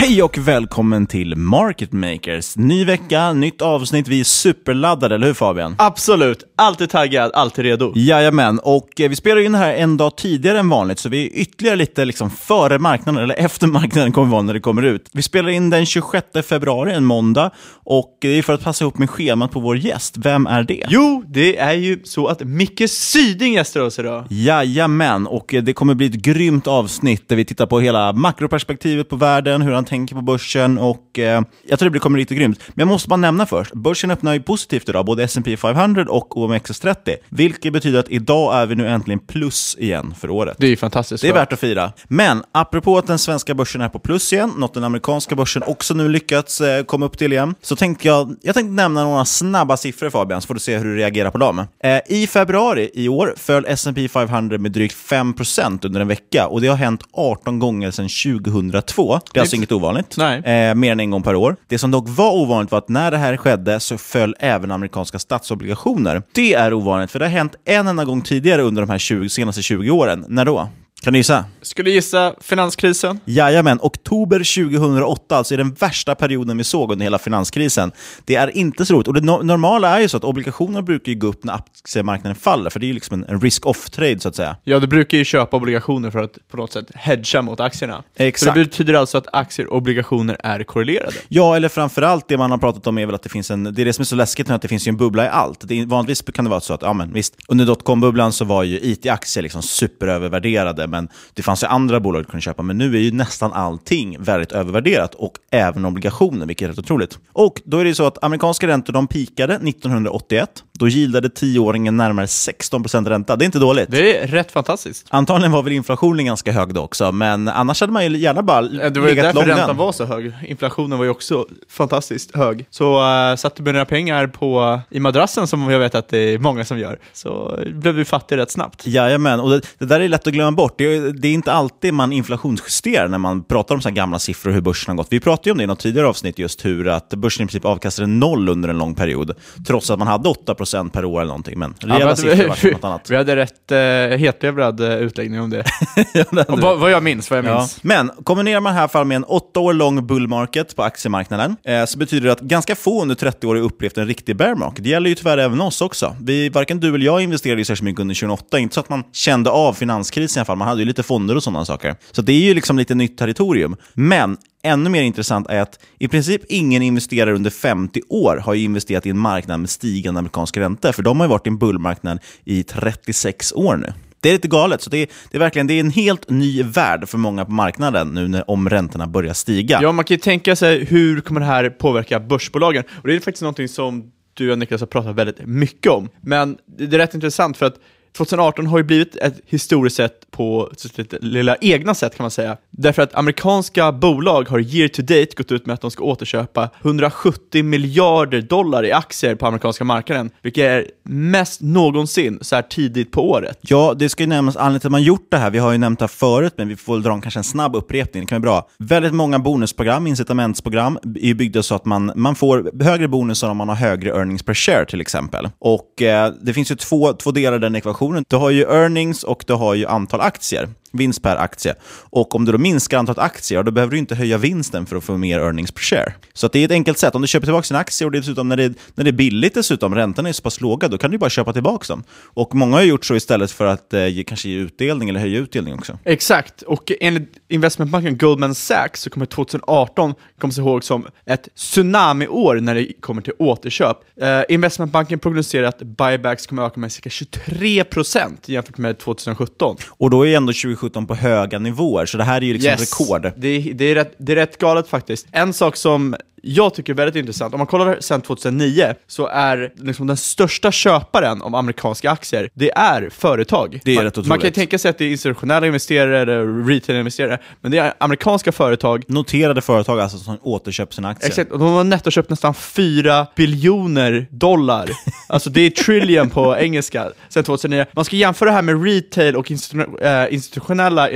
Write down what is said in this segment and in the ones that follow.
Hej och välkommen till Market Makers. Ny vecka, nytt avsnitt. Vi är superladdade, eller hur Fabian? Absolut. Alltid taggad, alltid redo. Jajamän, och eh, vi spelar in det här en dag tidigare än vanligt, så vi är ytterligare lite liksom före marknaden, eller efter marknaden kommer vara när det kommer ut. Vi spelar in den 26 februari, en måndag, och det är för att passa ihop med schemat på vår gäst. Vem är det? Jo, det är ju så att Micke Syding gästar oss idag. Jajamän, och eh, det kommer bli ett grymt avsnitt där vi tittar på hela makroperspektivet på världen, hur han tänker på börsen och eh, jag tror det kommer riktigt grymt. Men jag måste bara nämna först, börsen öppnar ju positivt idag, både S&P 500 och OMXS30, vilket betyder att idag är vi nu äntligen plus igen för året. Det är ju fantastiskt. Det är värt att fira. Men apropå att den svenska börsen är på plus igen, något den amerikanska börsen också nu lyckats eh, komma upp till igen, så tänkte jag, jag tänkte nämna några snabba siffror Fabian, så får du se hur du reagerar på dem. Eh, I februari i år föll S&P 500 med drygt 5% under en vecka och det har hänt 18 gånger sedan 2002. Det är alltså inget ovanligt. Eh, mer än en gång per år. Det som dock var ovanligt var att när det här skedde så föll även amerikanska statsobligationer. Det är ovanligt, för det har hänt en enda gång tidigare under de här 20, senaste 20 åren. När då? Kan du gissa? Skulle gissa finanskrisen. Jajamän, oktober 2008, alltså i den värsta perioden vi såg under hela finanskrisen. Det är inte så roligt. Och det no- normala är ju så att obligationer brukar ju gå upp när aktiemarknaden faller, för det är ju liksom en, risk-off-trade så att säga. Ja, du brukar ju köpa obligationer för att på något sätt hedga mot aktierna. Exakt. Så det betyder alltså att aktier och obligationer är korrelerade. Ja, eller framförallt det man har pratat om är väl att det finns en, det är det som är så läskigt nu, att det finns ju en bubbla i allt. Det är, vanligtvis kan det vara så att, ja men visst, under dotcom-bubblan så var ju IT-aktier liksom superövervärderade, men det fanns ju andra bolag du kunde köpa, men nu är ju nästan allting väldigt övervärderat, och även obligationer, vilket är rätt otroligt. Och då är det ju så att amerikanska räntor, de pikade 1981, då yieldade tioåringen närmare 16% ränta. Det är inte dåligt. Det är rätt fantastiskt. Antagligen var väl inflationen ganska hög då också, men annars hade man ju gärna bara Eh, Det var ju legat därför räntan den. var så hög. Inflationen var ju också fantastiskt hög. Så uh, satt du med några pengar på, i madrassen, som jag vet att det är många som gör, så blev du fattig rätt snabbt. Jajamän, och det, det där är lätt att glömma bort. Det är, det är inte alltid man inflationsjusterar när man pratar om så här gamla siffror och hur börsen har gått. Vi pratade ju om det i något tidigare avsnitt, just hur att börsen i princip avkastade noll under en lång period, trots att man hade 8 procent per år eller någonting. Men Ja, rejäla men siffror vart det något annat. Vi hade rätt eh, hetlevrad eh, utläggning om det. Och vad, vad jag minns, vad jag Ja. minns. Men kombinerar man det här fall med en åtta år lång bull market på aktiemarknaden eh, så betyder det att ganska få under 30 år har upplevt en riktig bear market. Det gäller ju tyvärr även oss också. Vi, varken du eller jag investerade ju särskilt mycket under 2008. Inte så att man kände av finanskrisen i alla fall. Man hade ju lite fonder och sådana saker. Så det är ju liksom lite nytt territorium. Men ännu mer intressant är att i princip ingen investerare under 50 år har ju investerat i en marknad med stigande amerikanska räntor. För de har ju varit i en bullmarknad i 36 år nu. Det är lite galet. Så det är, det är verkligen det är en helt ny värld för många på marknaden nu när, om räntorna börjar stiga. Ja, man kan ju tänka sig hur kommer det här påverka börsbolagen? Och det är faktiskt någonting som du och Niklas har pratat väldigt mycket om. Men det är rätt intressant för att 2018 har ju blivit ett historiskt sett på sitt lilla egna sätt kan man säga. Därför att amerikanska bolag har year to date gått ut med att de ska återköpa 170 miljarder dollar i aktier på amerikanska marknaden, vilket är mest någonsin så här tidigt på året. Ja, det ska ju nämnas anledningen till att man gjort det här. Vi har ju nämnt det här förut, men vi får väl dra en, kanske en snabb upprepning. Det kan vara bra. Väldigt många bonusprogram, incitamentsprogram, är byggda så att man, man får högre bonusar om man har högre earnings per share till exempel. Och eh, det finns ju två, två delar i den ekvationen. Du har ju earnings och du har ju antal aktier. Vinst per aktie. Och om du då minskar antalet aktier, då behöver du inte höja vinsten för att få mer earnings per share. Så det är ett enkelt sätt. Om du köper tillbaka sin aktie och dessutom när det, när det är billigt dessutom, räntorna är så pass låga, då kan du bara köpa tillbaka dem. Och många har gjort så istället för att eh, ge, kanske ge utdelning eller höja utdelning också. Exakt, och enligt investmentbanken Goldman Sachs så kommer 2018 komma sig ihåg som ett tsunami-år när det kommer till återköp. Eh, investmentbanken prognostiserar att buybacks kommer öka med cirka 23% jämfört med 2017. Och då är ändå 2017 på höga nivåer, så det här är ju liksom rekord. Det, är- det, är rätt, det är rätt galet faktiskt. En sak som jag tycker är väldigt intressant, om man kollar sedan 2009, så är liksom den största köparen av amerikanska aktier, det är företag. Det är man, rätt man kan otroligt. tänka sig att det är institutionella investerare eller retail-investerare, men det är amerikanska företag Noterade företag alltså som återköper sina aktier. Exakt, och de har nettoköpt nästan 4 biljoner dollar. alltså det är trillion på engelska, sedan 2009. Man ska jämföra det här med retail och institu- eh, institutionella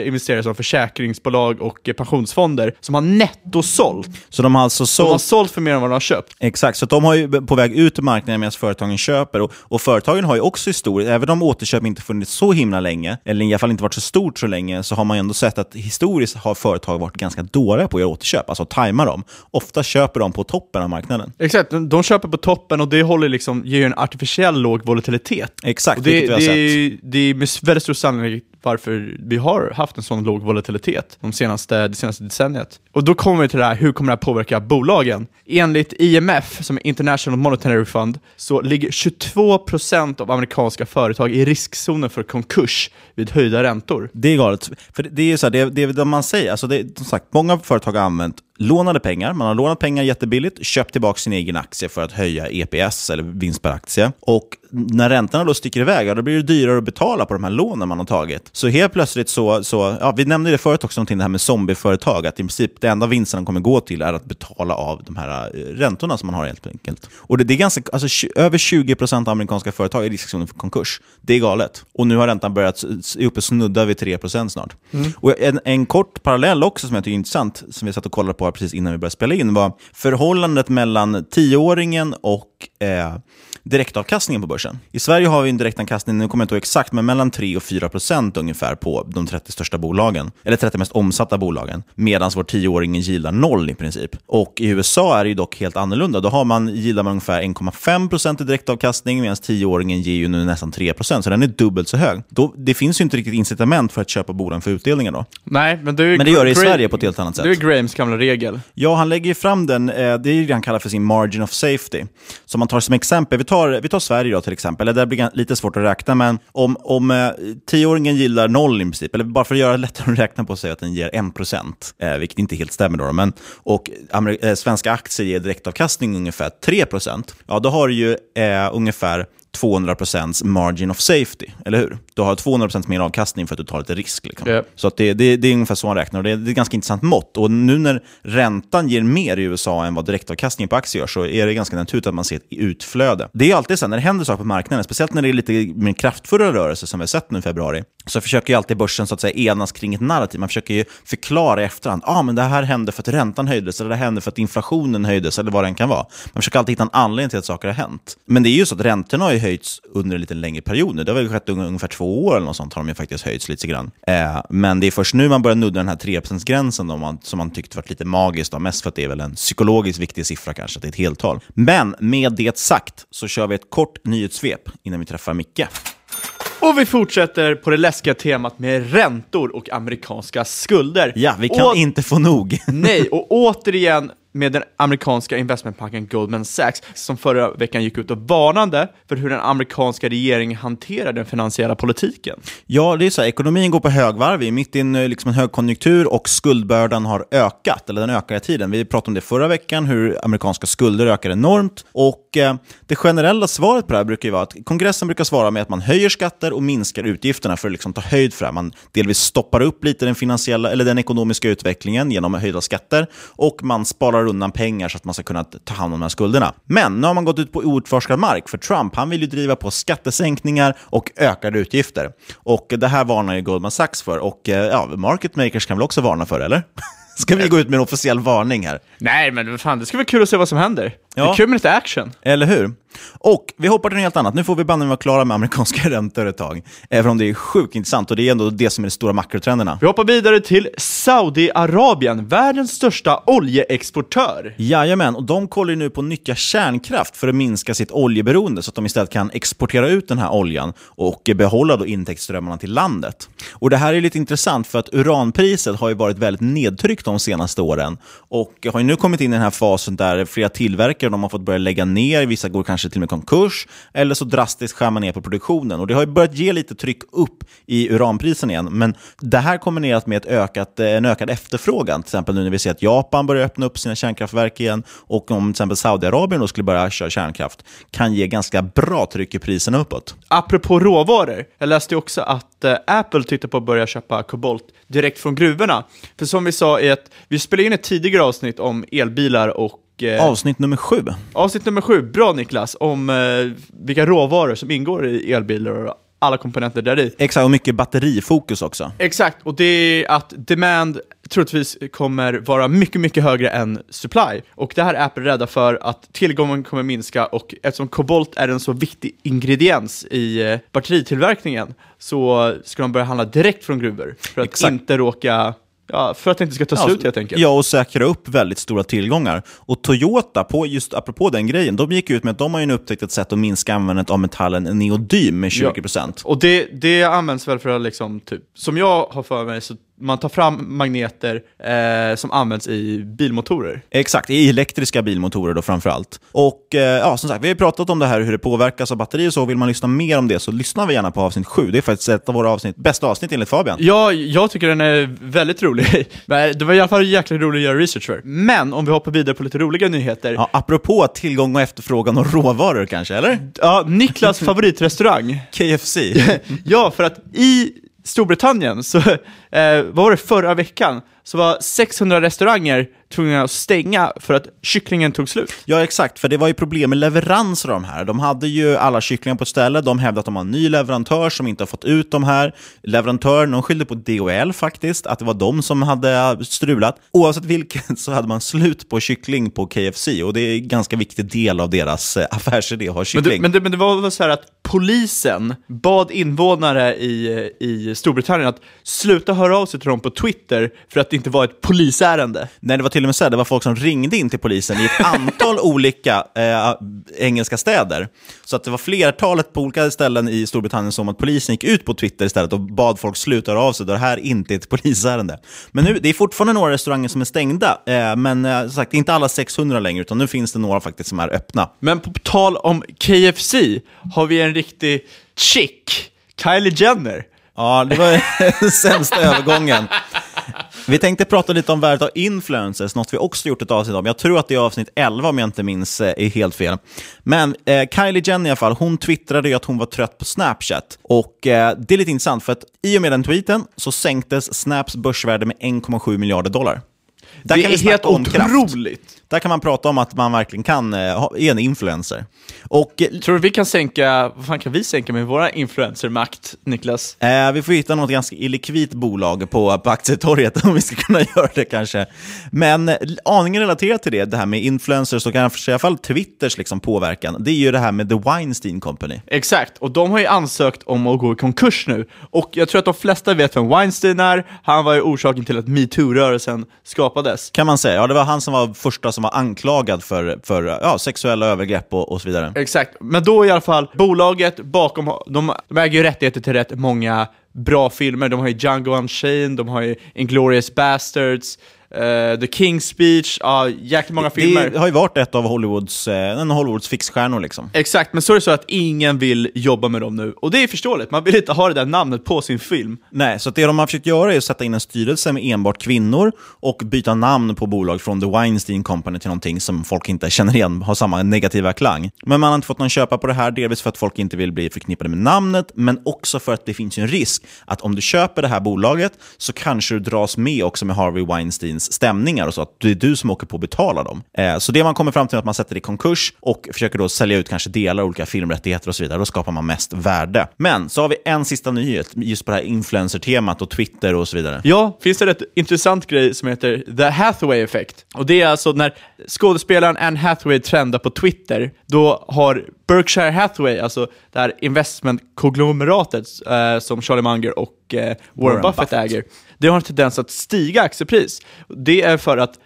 investerare som försäkringsbolag och eh, pensionsfonder som har nettosålt. Så de har alltså De har sålt sålt för mer än vad de har köpt. Exakt, så de har ju på väg ut ur marknaden medan företagen köper. Och, och företagen har ju också historiskt, även om återköp inte funnits så himla länge, eller i alla fall inte varit så stort så länge, så har man ju ändå sett att historiskt har företag varit ganska dåliga på att göra återköp, alltså att tajma dem. Ofta köper de på toppen av marknaden. Exakt, de, de köper på toppen och det håller liksom, ger ju en artificiell låg volatilitet. Exakt, och det, har det, är, det är med väldigt stor sannolikhet varför vi har haft en sån låg volatilitet de senaste, det senaste decenniet. Och då kommer vi till det här, hur kommer det här påverka bolagen? Enligt IMF, som är International Monetary Fund, så ligger 22% av amerikanska företag i riskzonen för konkurs vid höjda räntor. Det är galet. För det, är ju så här, det, det det man säger. Alltså det, som sagt, många företag har använt lånade pengar. Man har lånat pengar jättebilligt, köpt tillbaka sin egen aktie för att höja EPS, eller vinst per aktie. Och när räntorna då sticker iväg, ja, då blir det dyrare att betala på de här lånen man har tagit. Så helt plötsligt så, så ja, vi nämnde det förut också, någonting det här med zombieföretag, att i princip det enda vinsten de kommer gå till är att betala av de här eh, räntorna som man har helt enkelt. Och det, det är ganska, alltså, över 20% av amerikanska företag är i riskzonen för konkurs. Det är galet. Och nu har räntan börjat, är uppe och snuddar vid 3% snart. Och en, en kort parallell också som jag tycker är intressant, som vi satt och kollade på här precis innan vi började spela in, var förhållandet mellan tioåringen och eh, direktavkastningen på börsen. I Sverige har vi en direktavkastning, nu kommer jag inte ihåg exakt, men mellan 3 och 4 procent ungefär på de 30 största bolagen, eller 30 mest omsatta bolagen, medan vår 10-åring gillar noll i princip. Och i USA är det ju dock helt annorlunda. Då har man, gillar man ungefär 1,5 procent i direktavkastning, medan 10-åringen ger ju nu nästan 3 procent, så den är dubbelt så hög. Då, det finns ju inte riktigt incitament för att köpa bolagen för utdelningar då. Nej, men det, Men det gör det i Sverige på ett helt annat sätt. Det är Grahams gamla regel. Ja, han lägger ju fram den, eh, det är ju det han kallar för sin margin of safety. Som man tar som exempel, vi tar, vi tar Sverige då till exempel, det blir lite svårt att räkna, men om, om eh, tioåringen gillar noll i princip, eller bara för att göra det lättare att räkna på sig att den ger 1%, eh, vilket inte helt stämmer då, men, och amer- eh, svenska aktier ger direktavkastning ungefär 3%, ja då har du ju eh, ungefär 200% margin of safety, eller hur? Du har 200% mer avkastning för att du tar lite risk. Liksom. Ja. Så att det, det, det är ungefär så han räknar och det är, det är ett ganska intressant mått. Och nu när räntan ger mer i USA än vad direktavkastningen på aktier gör så är det ganska naturligt att man ser ett utflöde. Det är alltid så här, när det händer saker på marknaden, speciellt när det är lite mer kraftfulla rörelser som vi har sett nu i februari, så försöker ju alltid börsen så att säga enas kring ett narrativ. Man försöker ju förklara i efterhand. Ah, men det här hände för att räntan höjdes, eller det hände för att inflationen höjdes, eller vad det än kan vara. Man försöker alltid hitta en anledning till att saker har hänt. Men det är ju så att räntorna har ju höjts under en lite längre period nu. Det har väl skett ungefär två år eller något sånt har de ju faktiskt höjts lite grann. Eh, men det är först nu man börjar nudda den här 3%-gränsen då, man, som man tyckte var lite magiskt. Då. Mest för att det är väl en psykologiskt viktig siffra kanske, att det är ett heltal. Men med det sagt så kör vi ett kort nyhetssvep innan vi träffar Micke. Och vi fortsätter på det läskiga temat med räntor och amerikanska skulder. Ja, vi kan och, inte få nog. nej, och återigen med den amerikanska investmentbanken Goldman Sachs som förra veckan gick ut och varnade för hur den amerikanska regeringen hanterar den finansiella politiken. Ja, det är så här, ekonomin går på högvarv, vi är mitt i en, eh, liksom en högkonjunktur och skuldbördan har ökat, eller den ökar i tiden. Vi pratade om det förra veckan, hur amerikanska skulder ökar enormt. Och eh, Det generella svaret på det här brukar ju vara att kongressen brukar svara med att man höjer skatter och minskar utgifterna för att liksom ta höjd för det här. Man delvis stoppar upp lite den, finansiella, eller den ekonomiska utvecklingen genom höjda skatter och man sparar undan pengar så att man ska kunna ta hand om de här skulderna. Men nu har man gått ut på outforskad mark, för Trump han vill ju driva på skattesänkningar och ökade utgifter. Och det här varnar ju Goldman Sachs för, och eh, ja, market makers kan väl också varna för, eller? Ska vi gå ut med en officiell varning här? Nej, men fan, det ska vara kul att se vad som händer. Ja. Det är kul med lite action. Eller hur? Och vi hoppar till något helt annat. Nu får vi banne vara klara med amerikanska räntor ett tag. Även om det är sjukt intressant och det är ändå det som är de stora makrotrenderna. Vi hoppar vidare till Saudiarabien, världens största oljeexportör. Jajamän, och de kollar ju nu på att nyttja kärnkraft för att minska sitt oljeberoende så att de istället kan exportera ut den här oljan och behålla då intäktsströmmarna till landet. Och Det här är lite intressant för att uranpriset har ju varit väldigt nedtryckt de senaste åren och har ju nu kommit in i den här fasen där flera tillverkare de har fått börja lägga ner, vissa går kanske till och med konkurs, eller så drastiskt skär man ner på produktionen. Och Det har börjat ge lite tryck upp i uranprisen igen, men det här kombinerat med ett ökat, eh, en ökad efterfrågan, till exempel nu när vi ser att Japan börjar öppna upp sina kärnkraftverk igen, och om till exempel Saudiarabien skulle börja köra kärnkraft, kan ge ganska bra tryck i priserna uppåt. Apropå råvaror, jag läste också att eh, Apple tittar på att börja köpa kobolt direkt från gruvorna. För som vi sa i ett, vi spelade in ett tidigare avsnitt om elbilar och Eh, avsnitt nummer sju. Avsnitt nummer sju, bra Niklas, om eh, vilka råvaror som ingår i elbilar och alla komponenter där i. Exakt, och mycket batterifokus också. Exakt, och det är att demand troligtvis kommer vara mycket, mycket högre än supply. Och det här är Apple rädda för att tillgången kommer minska och eftersom kobolt är en så viktig ingrediens i eh, batteritillverkningen så ska de börja handla direkt från gruvor för att Exakt. inte råka Ja, för att det inte ska ta slut helt enkelt. Ja, och säkra upp väldigt stora tillgångar. Och Toyota, på just apropå den grejen, de gick ut med att de har ju upptäckt ett sätt att minska användandet av metallen neodym med 20%. Ja. Och det, det används väl för att, liksom, typ, som jag har för mig, så man tar fram magneter eh, som används i bilmotorer. Exakt, i elektriska bilmotorer då framförallt. Och eh, ja, som sagt, vi har pratat om det här hur det påverkas av batteri och så. Vill man lyssna mer om det så lyssna vi gärna på avsnitt 7. Det är faktiskt ett av våra avsnitt, bästa avsnitt enligt Fabian. Ja, jag tycker den är väldigt rolig. det var i alla fall jäkligt roligt att göra research för. Men om vi hoppar vidare på lite roliga nyheter. Ja, apropå tillgång och efterfrågan och råvaror kanske, eller? Ja, Niklas favoritrestaurang. KFC. ja, för att i Storbritannien, så eh, vad var det förra veckan, så var 600 restauranger tvungna att stänga för att kycklingen tog slut. Ja, exakt, för det var ju problem med leveranser av de här. De hade ju alla kycklingar på ett ställe, de hävdade att de har en ny leverantör som inte har fått ut de här. Leverantören, de skyllde på DHL faktiskt, att det var de som hade strulat. Oavsett vilket så hade man slut på kyckling på KFC och det är en ganska viktig del av deras eh, affärsidé att ha kyckling. Men det, men det, men det var väl så här att polisen bad invånare i, i Storbritannien att sluta höra av sig till dem på Twitter för att det inte var ett polisärende. Nej, det var till och med så här, det var folk som ringde in till polisen i ett antal olika eh, engelska städer. Så att det var flertalet på olika ställen i Storbritannien som att polisen gick ut på Twitter istället och bad folk sluta höra av sig, då det här inte är ett polisärende. Men nu, det är fortfarande några restauranger som är stängda, eh, men eh, som sagt, inte alla 600 längre, utan nu finns det några faktiskt som är öppna. Men på tal om KFC har vi en riktig chick, Kylie Jenner. Ja, det var den sämsta övergången. Vi tänkte prata lite om värdet av influencers, något vi också gjort ett avsnitt om. Jag tror att det är avsnitt 11 om jag inte minns eh, är helt fel. Men eh, Kylie Jenner i alla fall, hon twittrade ju att hon var trött på Snapchat. Och eh, det är lite intressant för att i och med den tweeten så sänktes Snaps börsvärde med 1,7 miljarder dollar. Där det är helt otroligt! Där kan man prata om att man verkligen kan eh, ha- är en influencer. Och, eh, Tror du vi kan sänka, vad fan kan vi sänka med våra influencermakt, Niklas? Eh, vi får hitta något ganska illikvitt bolag på, på aktietorget om vi ska kunna göra det kanske. Men eh, aningen relaterat till det, det här med influencers och kanske i alla fall Twitters liksom påverkan, det är ju det här med The Weinstein Company. Exakt, och de har ju ansökt om att gå i konkurs nu. Och jag tror att de flesta vet vem Weinstein är. Han var ju orsaken till att metoo-rörelsen skapades. Kan man säga. Ja, det var han som var första som var anklagad för, för ja, sexuella övergrepp och, och så vidare. Exakt, men då i alla fall, bolaget bakom, de, de äger ju rättigheter till rätt många bra filmer. De har ju Django Unchained, de har ju Inglourious Bastards, eh, The King's Speech, ja, jäkligt många filmer. Det har ju varit ett av Hollywoods, eh, en av Hollywoods fixstjärnor liksom. Exakt, men så är det så att ingen vill jobba med dem nu. Och det är förståeligt, man vill inte ha det där namnet på sin film. Nej, så det de har försökt göra är att sätta in en styrelse med enbart kvinnor och byta namn på bolag från The Weinstein Company till någonting som folk inte känner igen, har samma negativa klang. Men man har inte fått någon köpa på det här, delvis för att folk inte vill bli förknippade med namnet, men också för att det finns en risk att om du köper det här bolaget så kanske du dras med också med Harvey Weinsteins stämningar och så, att det är du som åker på att betala dem. Eh, så det man kommer fram till är att man sätter det i konkurs och försöker då sälja ut kanske delar av olika filmrättigheter och så vidare. Då skapar man mest värde. Men så har vi en sista nyhet just på det här influencer-temat och Twitter och så vidare. Ja, finns det ett intressant grej som heter The Hathaway Effect. Och det är alltså när skådespelaren Anne Hathaway trendar på Twitter, då har Berkshire Hathaway, alltså det här investmentkonglomeratet eh, som Charlie Munger och eh, Warren, Warren Buffett, Buffett. äger, det har en tendens att stiga aktiepris. Det är för att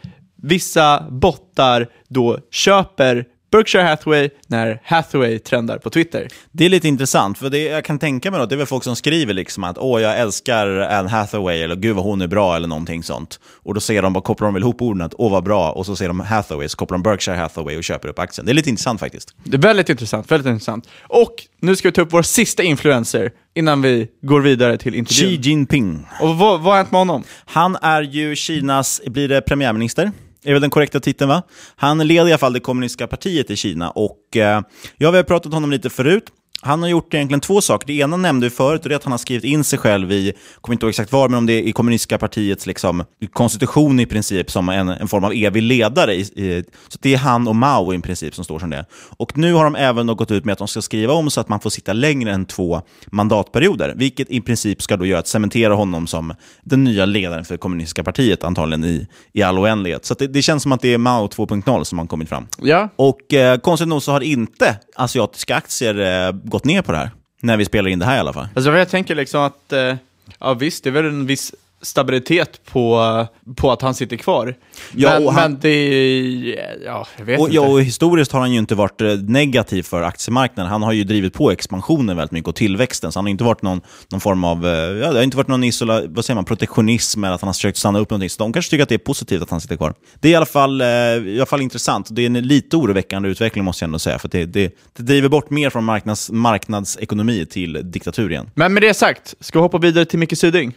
vissa bottar då köper Berkshire Hathaway när Hathaway trendar på Twitter. Det är lite intressant, för det, jag kan tänka mig att det är väl folk som skriver liksom att åh, jag älskar Anne Hathaway, eller gud vad hon är bra, eller någonting sånt. Och då ser de, bara kopplar de väl ihop orden att åh vad bra, och så ser de Hathaway, så kopplar de Berkshire Hathaway och köper upp aktien. Det är lite intressant faktiskt. Det är väldigt intressant, väldigt intressant. Och nu ska vi ta upp vår sista influencer innan vi går vidare till intervjun. Xi Jinping. Och vad, vad har hänt med honom? Han är ju Kinas, blir det premiärminister? Är väl den korrekta titeln va? Han leder i alla fall det kommunistiska partiet i Kina och eh, ja, vi har pratat om honom lite förut. Han har gjort egentligen två saker. Det ena nämnde vi förut och det är att han har skrivit in sig själv i, kommer inte ihåg exakt var, men om det är i kommunistiska partiets liksom, konstitution i princip som en, en form av evig ledare. I, i, så det är han och Mao i princip som står som det. Och nu har de även gått ut med att de ska skriva om så att man får sitta längre än två mandatperioder, vilket i princip ska då göra att cementera honom som den nya ledaren för kommunistiska partiet antagligen i, i all oändlighet. Så det, det känns som att det är Mao 2.0 som har kommit fram. Ja. Och eh, konstigt nog så har inte asiatiska aktier eh, gått ner på det här. När vi spelar in det här i alla fall. Alltså jag tänker liksom att, eh, ja visst, det är väl en viss stabilitet på, på att han sitter kvar. Ja, men, han- men det ja, jag vet Och, inte. ja, och historiskt har han ju inte varit eh, negativ för aktiemarknaden. Han har ju drivit på expansionen väldigt mycket och tillväxten. Så han har inte varit någon, någon form av, eh, ja, det har inte varit någon isola, vad säger man, protektionism eller att han har försökt stanna upp någonting. Så de kanske tycker att det är positivt att han sitter kvar. Det är i alla fall, eh, i alla fall intressant. Det är en lite oroväckande utveckling måste jag ändå säga. För det, det, det driver bort mer från marknads, marknadsekonomi till diktatur igen. Men med det sagt, ska vi hoppa vidare till Micke Syding?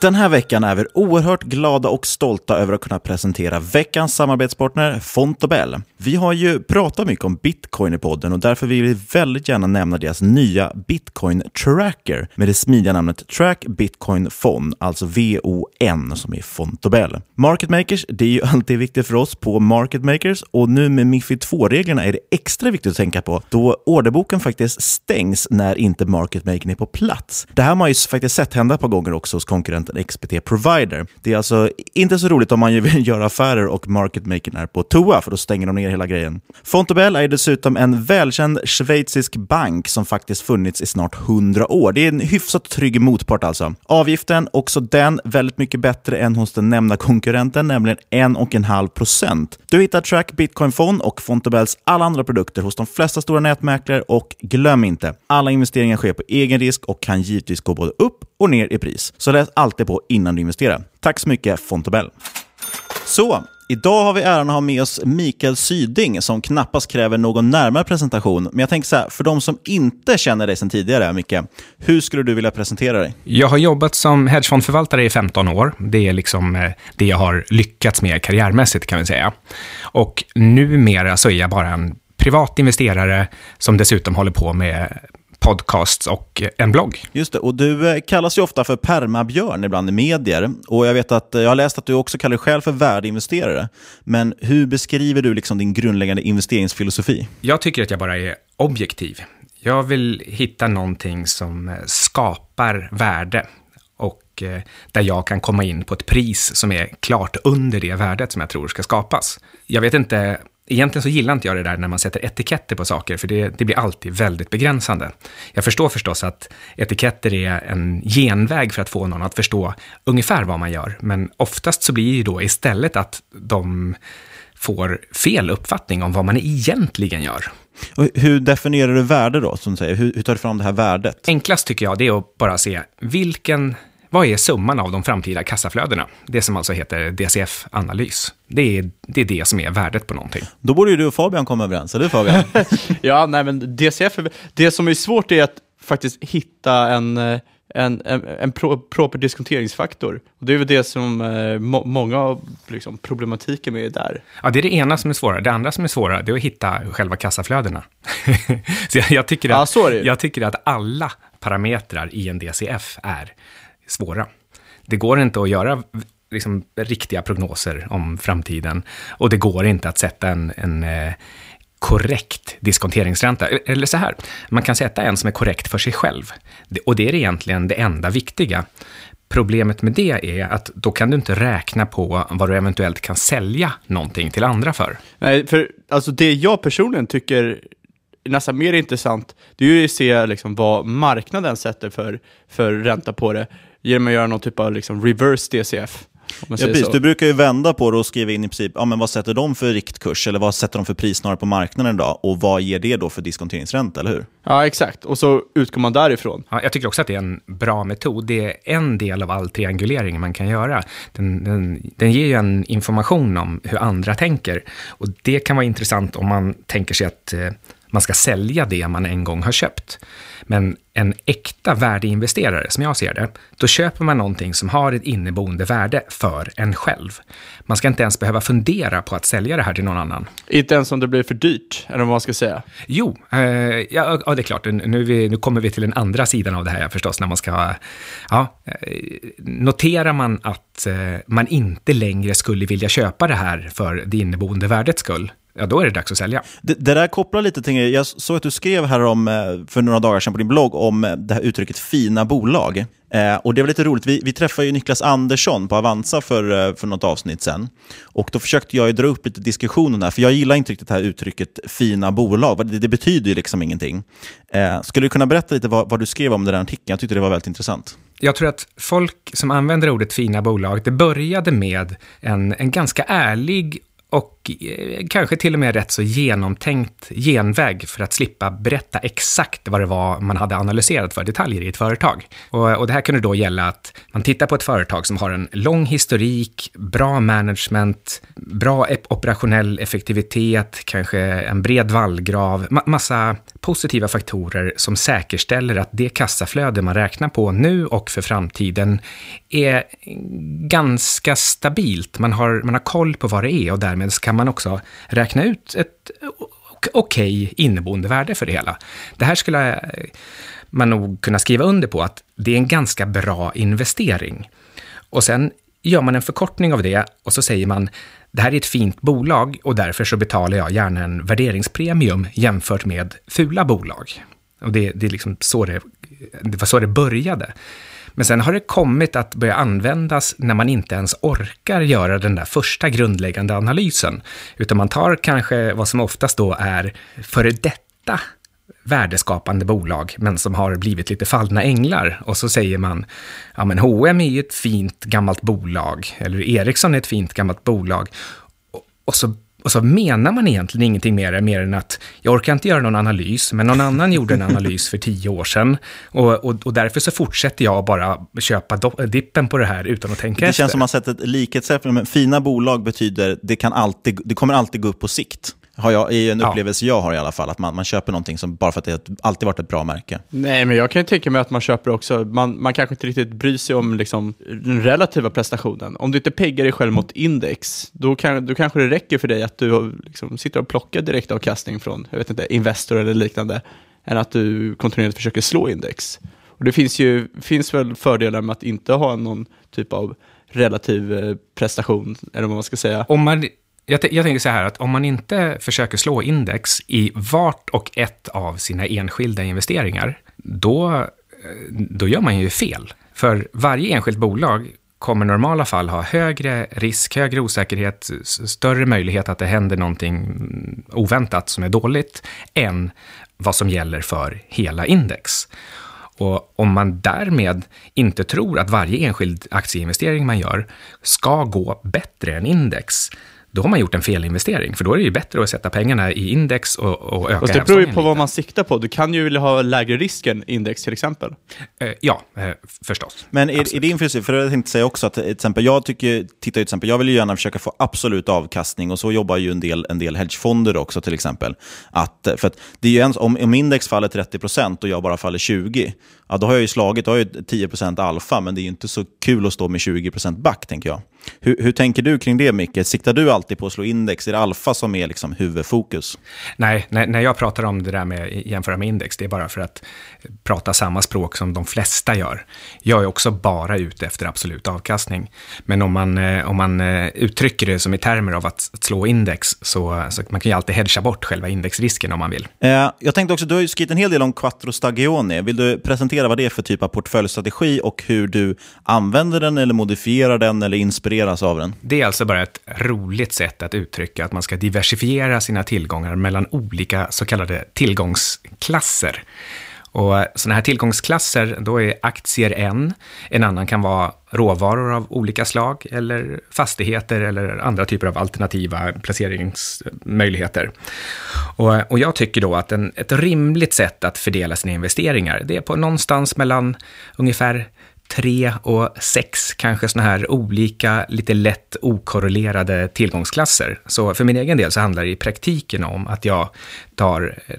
Den här veckan är vi oerhört glada och stolta över att kunna presentera veckans samarbetspartner Fontobel. Vi har ju pratat mycket om bitcoin i podden och därför vill vi väldigt gärna nämna deras nya bitcoin tracker med det smidiga namnet Track Bitcoin Fon, alltså VON som är Fontobel. Market makers, det är ju alltid viktigt för oss på Market makers och nu med Mifid 2-reglerna är det extra viktigt att tänka på då orderboken faktiskt stängs när inte market making är på plats. Det här har man ju faktiskt sett hända ett par gånger också hos konkurrenter en XBT Provider. Det är alltså inte så roligt om man vill göra affärer och marketmakern är på toa, för då stänger de ner hela grejen. Fontobel är dessutom en välkänd schweizisk bank som faktiskt funnits i snart 100 år. Det är en hyfsat trygg motpart alltså. Avgiften, också den väldigt mycket bättre än hos den nämnda konkurrenten, nämligen 1,5 procent. Du hittar Track Bitcoin Fond och Fontobels alla andra produkter hos de flesta stora nätmäklare och glöm inte, alla investeringar sker på egen risk och kan givetvis gå både upp och ner i pris. Så läs alltid på innan du investerar. Tack så mycket Fontobel. Så, idag har vi äran att ha med oss Mikael Syding som knappast kräver någon närmare presentation. Men jag tänker så här, för de som inte känner dig sedan tidigare, Micke, hur skulle du vilja presentera dig? Jag har jobbat som hedgefondförvaltare i 15 år. Det är liksom eh, det jag har lyckats med karriärmässigt kan vi säga. Och numera så är jag bara en privat investerare som dessutom håller på med podcasts och en blogg. Just det, och du eh, kallas ju ofta för permabjörn ibland i medier. Och jag vet att eh, jag har läst att du också kallar dig själv för värdeinvesterare. Men hur beskriver du liksom din grundläggande investeringsfilosofi? Jag tycker att jag bara är objektiv. Jag vill hitta någonting som skapar värde och eh, där jag kan komma in på ett pris som är klart under det värdet som jag tror ska skapas. Jag vet inte, egentligen så gillar inte jag det där när man sätter etiketter på saker, för det, det blir alltid väldigt begränsande. Jag förstår förstås att etiketter är en genväg för att få någon att förstå ungefär vad man gör, men oftast så blir det då istället att de får fel uppfattning om vad man egentligen gör. Och hur definierar du värde då, som du säger? Hur, hur tar du fram det här värdet? Enklast tycker jag, det är att bara se vilken vad är summan av de framtida kassaflödena? Det som alltså heter DCF-analys. Det är, det är det som är värdet på någonting. Då borde ju du och Fabian komma överens, eller Fabian? ja, nej men DCF, det som är svårt är att faktiskt hitta en en, en, en pro, proper diskonteringsfaktor. Och det är väl det som eh, må, många av liksom, problematiken med är där. Ja, det är det ena som är svårare. Det andra som är svårare, det är att hitta själva kassaflödena. så jag, jag, tycker att, ja, jag tycker att alla parametrar i en DCF är svåra. Det går inte att göra liksom, riktiga prognoser om framtiden och det går inte att sätta en, en eh, korrekt diskonteringsränta. Eller så här, man kan sätta en som är korrekt för sig själv. Och det är egentligen det enda viktiga. Problemet med det är att då kan du inte räkna på vad du eventuellt kan sälja någonting till andra för. Nej, för alltså det jag personligen tycker är nästan mer intressant, det är ju att se liksom vad marknaden sätter för, för ränta på det genom att göra någon typ av liksom reverse DCF. Ja, precis. Du brukar ju vända på det och skriva in i princip, ja, men vad sätter de för riktkurs eller vad sätter de för pris snarare på marknaden idag och vad ger det då för diskonteringsränta, eller hur? Ja, exakt. Och så utgår man därifrån. Ja, jag tycker också att det är en bra metod. Det är en del av all triangulering man kan göra. Den, den, den ger ju en information om hur andra tänker och det kan vara intressant om man tänker sig att eh, man ska sälja det man en gång har köpt. Men en äkta värdeinvesterare, som jag ser det, då köper man någonting som har ett inneboende värde för en själv. Man ska inte ens behöva fundera på att sälja det här till någon annan. Inte ens om det blir för dyrt, eller vad man ska säga? Jo, eh, ja, ja, det är klart. Nu, vi, nu, kommer vi till den andra sidan av det här förstås, när man ska... Ja, eh, noterar man att eh, man inte längre skulle vilja köpa det här för det inneboende värdets skull, ja då är det dags att sälja. Det, det där kopplar lite till, jag såg att du skrev här om, för några dagar sedan på din blogg om det här uttrycket fina bolag. Eh, och Det var lite roligt, vi, vi träffade ju Niklas Andersson på Avanza för, för något avsnitt sen. Och Då försökte jag dra upp lite diskussionen där, för jag gillar inte riktigt det här uttrycket fina bolag. Det, det betyder ju liksom ingenting. Eh, skulle du kunna berätta lite vad, vad du skrev om den här artikeln? Jag tyckte det var väldigt intressant. Jag tror att folk som använder ordet fina bolag, det började med en, en ganska ärlig och Eh, kanske till och med rätt så genomtänkt genväg för att slippa berätta exakt vad det var man hade analyserat för detaljer i ett företag. Och, och, det här kunde då gälla att man tittar på ett företag som har en lång historik, bra management, bra operationell effektivitet, kanske en bred vallgrav, ma massa positiva faktorer som säkerställer att det kassaflöde man räknar på nu och för framtiden är ganska stabilt. Man har, man har koll på vad det är och därmed kan man också räkna ut ett okej okay inneboende värde för det hela. Det här skulle eh, man nog kunna skriva under på att det är en ganska bra investering. Och sen gör man en förkortning av det och så säger man det här är ett fint bolag och därför så betalar jag gärna en värderingspremium jämfört med fula bolag. Och det, det, är liksom så det, det var så det började. Men sen har det kommit att börja användas när man inte ens orkar göra den där första grundläggande analysen, utan man tar kanske vad som oftast då är före detta värdeskapande bolag, men som har blivit lite fallna änglar. Och så säger man, ja men H&M är ju ett fint gammalt bolag, eller Ericsson är ett fint gammalt bolag. Och så och så menar man egentligen ingenting mer, mer än att jag orkar inte göra någon analys, men någon annan gjorde en analys för tio år sedan. Och, och, och därför så fortsätter jag bara köpa dippen på det här utan att tänka det efter. Det känns som att man sett ett likhetsexempel, men fina bolag betyder det, kan alltid, det kommer alltid gå upp på sikt har jag, är en upplevelse ja. jag har i alla fall, att man, man köper någonting som bara för att det alltid varit ett bra märke. Nej, men jag kan ju tänka mig att man köper också, man, man kanske inte riktigt bryr sig om liksom, den relativa prestationen. Om du inte peggar dig själv mot index, då, kan, då kanske det räcker för dig att du liksom, sitter och plockar direktavkastning från, jag vet inte, Investor eller liknande. än att du kontinuerligt försöker slå index. Och det finns ju finns väl fördelar med att inte ha någon typ av relativ eh, prestation, eller vad man ska säga. Om man, jag, jag tänker så här att om man inte försöker slå index i vart och ett av sina enskilda investeringar, då, eh, då gör man ju fel. För varje enskilt bolag kommer i normala fall ha högre risk, högre osäkerhet, större möjlighet att det händer någonting mm, oväntat som är dåligt, än vad som gäller för hela index. Och om man därmed inte tror att varje enskild aktieinvestering man gör ska gå bättre än index, då har man gjort en felinvestering. För då är det ju bättre att sätta pengarna i index och, och öka Fast det beror ju på vad man siktar på. Du kan ju vilja ha lägre risk än index till exempel. Eh, ja, eh, förstås. Men är, är det influsive, för jag tänkte säga också att till exempel, jag tycker, tittar till exempel, jag vill ju gärna försöka få absolut avkastning och så jobbar ju en del, en del hedgefonder också till exempel. Att, för att det är ju en, om, om index faller 30% och jag bara faller 20%, ja, då har jag ju slagit, då har jag ju 10% alfa, men det är ju inte så kul att stå med 20% back tänker jag. Hur, hur, tänker du kring det, Micke? Siktar du alltid på att slå index? Är det alfa som är liksom huvudfokus? Nej, när, när jag pratar om det där med jämföra med index, det är bara för att prata samma språk som de flesta gör. Jag är också bara ute efter absolut avkastning. Men om man, eh, om man eh, uttrycker det som i termer av att slå index, så, så man kan ju alltid hedga bort själva indexrisken om man vill. Eh, jag tänkte också, du har ju skrivit en hel del om Quattro Stagione. Vill du presentera vad det är för typ av portföljstrategi och hur du använder den eller modifierar den eller inspireras av den? Det är alltså bara ett roligt sätt att uttrycka att man ska diversifiera sina tillgångar mellan olika så kallade tillgångsklasser. Och sådana här tillgångsklasser, då är aktier en, en annan kan vara råvaror av olika slag, eller fastigheter eller andra typer av alternativa placeringsmöjligheter. Och, och jag tycker då att en, ett rimligt sätt att fördela sina investeringar, det är på någonstans mellan ungefär tre och sex kanske sådana här olika, lite lätt okorrelerade tillgångsklasser. Så för min egen del så handlar det i praktiken om att jag tar eh,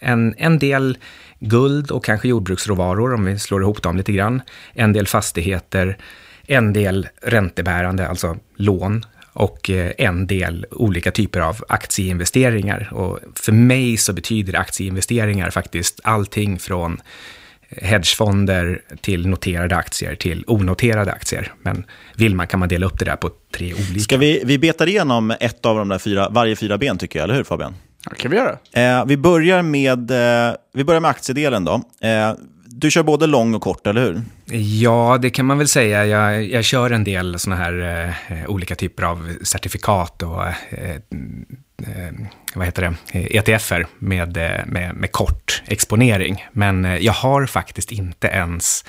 en, en del guld och kanske jordbruksråvaror, om vi slår ihop dem lite grann, en del fastigheter, en del räntebärande, alltså lån, och eh, en del olika typer av aktieinvesteringar. Och för mig så betyder aktieinvesteringar faktiskt allting från hedgefonder till noterade aktier till onoterade aktier. Men vill man kan man dela upp det där på tre olika. Ska vi, vi betar igenom ett av de där fyra, varje fyra ben tycker jag, eller hur Fabian? Ja, kan vi göra. Eh, vi, börjar med, eh, vi börjar med aktiedelen då. Eh, du kör både lång och kort, eller hur? Ja, det kan man väl säga. Jag, jag kör en del sådana här eh, olika typer av certifikat och eh, eh, vad heter det, ETFer med, eh, med, med kort exponering. Men eh, jag har faktiskt inte ens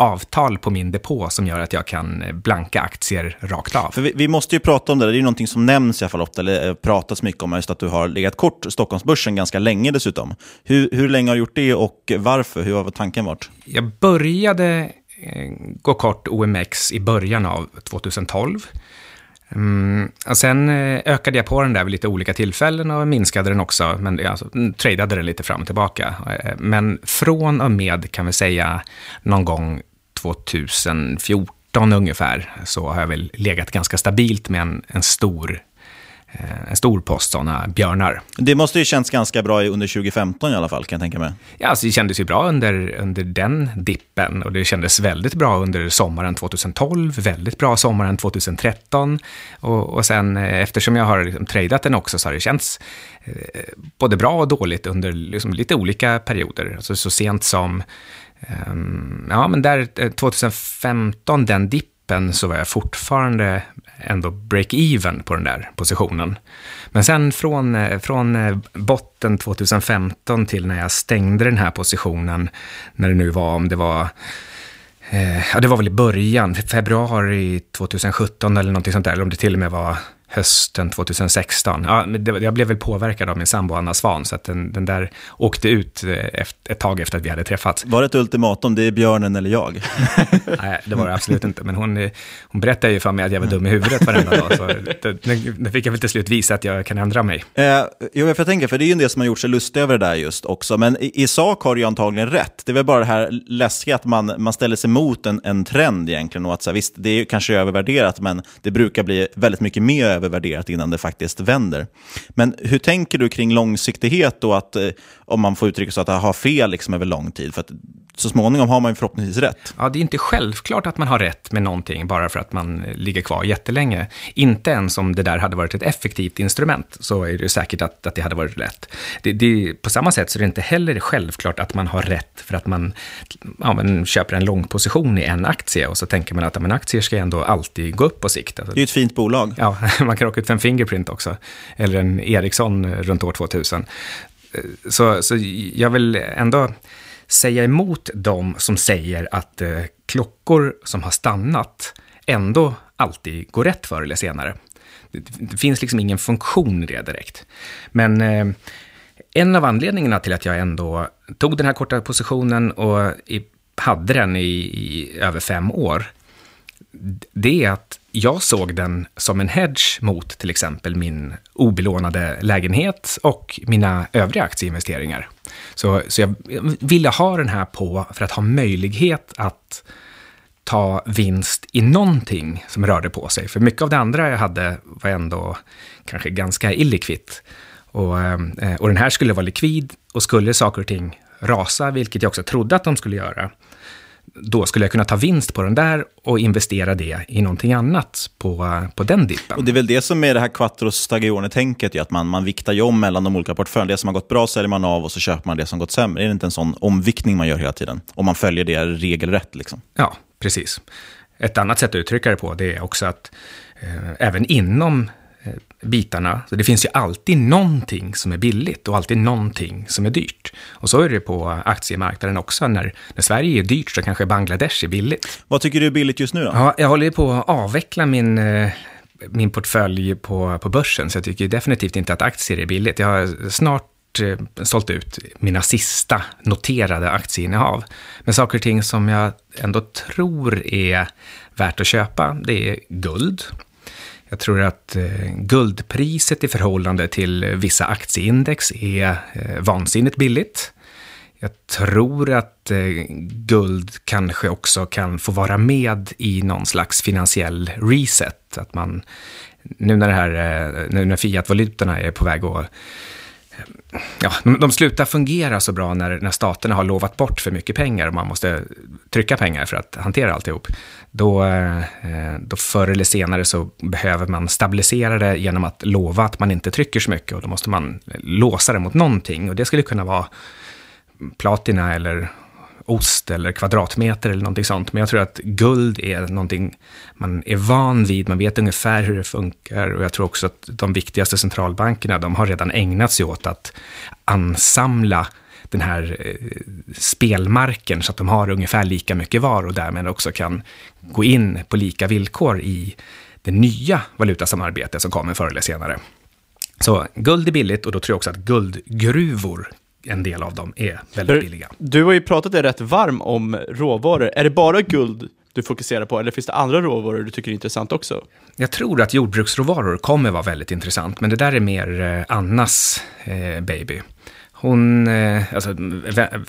avtal på min depå som gör att jag kan blanka aktier rakt av. För vi, vi måste ju prata om det, det är ju någonting som nämns i alla fall ofta, eller pratas mycket om, just att du har legat kort Stockholmsbörsen ganska länge dessutom. Hur, hur länge har du gjort det och varför? Hur har tanken varit? Jag började gå kort OMX i början av 2012. Mm, och sen ökade jag på den där vid lite olika tillfällen och minskade den också, men alltså, tradade den lite fram och tillbaka. Men från och med, kan vi säga, någon gång 2014 ungefär, så har jag väl legat ganska stabilt med en, en stor en stor post sådana björnar. Det måste ju känts ganska bra under 2015 i alla fall, kan jag tänka mig. Ja, alltså det kändes ju bra under, under den dippen och det kändes väldigt bra under sommaren 2012, väldigt bra sommaren 2013 och, och sen eftersom jag har liksom tradat den också så har det känts eh, både bra och dåligt under liksom lite olika perioder. Alltså så sent som, eh, Ehm, ja men där eh, 2015, den dippen, så var jag fortfarande ändå break-even på den där positionen. Men sen från, eh, från eh, botten 2015 till när jag stängde den här positionen, när det nu var, om det var Ja, det var väl i början, februari 2017 eller någonting sånt där, eller om det till och med var hösten 2016. Ja, jag blev väl påverkad av min sambo Anna Svan, så att den, den där åkte ut ett tag efter att vi hade träffats. Var det ett ultimatum, det är björnen eller jag? Nej, det var det absolut inte. Men hon, hon berättade ju för mig att jag var dum i huvudet varenda dag. Så det, fick jag väl till slut visa att jag kan ändra mig. Eh, jo, jag tänker, för det är ju en del som har gjort sig lustig över det där just också. Men i, i sak har du ju antagligen rätt. Det är väl bara det här läskiga att man, man ställer sig mot en, en trend egentligen. Och att så här, visst, det är kanske övervärderat, men det brukar bli väldigt mycket mer övervärderat innan det faktiskt vänder. Men hur tänker du kring långsiktighet och att, eh, om man får uttrycka så, att ha fel liksom över lång tid? För att så småningom har man ju förhoppningsvis rätt. Ja, det är inte självklart att man har rätt med någonting bara för att man ligger kvar jättelänge. Inte ens om det där hade varit ett effektivt instrument så är det säkert att, att det hade varit rätt. Det, det, på samma sätt så är det inte heller självklart att man har rätt för att man, ja, man köper en lång position i en aktie och så tänker man att ja, men aktier ska ändå alltid gå upp på sikt. Alltså, det är ju ett fint bolag. Ja, man kan råka ut för en Fingerprint också, eller en Ericsson runt år 2000. Eh, så, så jag vill ändå säga emot dem som säger att eh, klockor som har stannat ändå alltid går rätt förr eller senare. Det, det finns liksom ingen funktion i det direkt. Men eh, en av anledningarna till att jag ändå tog den här korta positionen och i, hade den i, i över fem år, det är att jag såg den som en hedge mot till exempel min obelånade lägenhet och mina övriga aktieinvesteringar. Så, så jag ville ha den här på för att ha möjlighet att ta vinst i någonting som rörde på sig. För mycket av det andra jag hade var ändå kanske ganska illikvitt. Och, eh, och den här skulle vara likvid och skulle saker och ting rasa, vilket jag också trodde att de skulle göra, då skulle jag kunna ta vinst på den där och investera det i någonting annat på, på den dippen. Och det är väl det som är det här quattro stagione-tänket, att man, man viktar ju om mellan de olika portföljerna. Det som har gått bra säljer man av och så köper man det som gått sämre. Är det inte en sån omviktning man gör hela tiden? Om man följer det regelrätt. Liksom. Ja, precis. Ett annat sätt att uttrycka det på det är också att eh, även inom Eh, bitarna. Så det finns ju alltid någonting som är billigt och alltid någonting som är dyrt. Och så är det på aktiemarknaden också. När, när Sverige är dyrt så kanske Bangladesh är billigt. Vad tycker du är billigt just nu då? Ja, jag håller på att avveckla min, eh, min portfölj på, på börsen, så jag tycker definitivt inte att aktier är billigt. Jag har snart eh, sålt ut mina sista noterade aktieinnehav. Men saker och ting som jag ändå tror är värt att köpa, det är guld. Jag tror att eh, guldpriset i förhållande till vissa aktieindex är eh, vansinnigt billigt. Jag tror att eh, guld kanske också kan få vara med i någon slags finansiell reset. Att man, nu när, det här, nu när fiatvalutorna är på väg att ja, de slutar fungera så bra när, när staterna har lovat bort för mycket pengar och man måste trycka pengar för att hantera alltihop. Då, eh, då förr eller senare så behöver man stabilisera det genom att lova att man inte trycker så mycket och då måste man låsa det mot någonting och det skulle kunna vara platina eller ost eller kvadratmeter eller någonting sånt. Men jag tror att guld är någonting man är van vid, man vet ungefär hur det funkar och jag tror också att de viktigaste centralbankerna, de har redan ägnat sig åt att ansamla den här eh, spelmarken så att de har ungefär lika mycket var och därmed också kan gå in på lika villkor i det nya valutasamarbetet som kommer förr eller senare. Så guld är billigt och då tror jag också att guldgruvor en del av dem är väldigt billiga. Du har ju pratat dig rätt varm om råvaror. Är det bara guld du fokuserar på, eller finns det andra råvaror du tycker är intressant också? Jag tror att jordbruksråvaror kommer vara väldigt intressant, men det där är mer eh, Annas eh, baby. Hon, eh, alltså,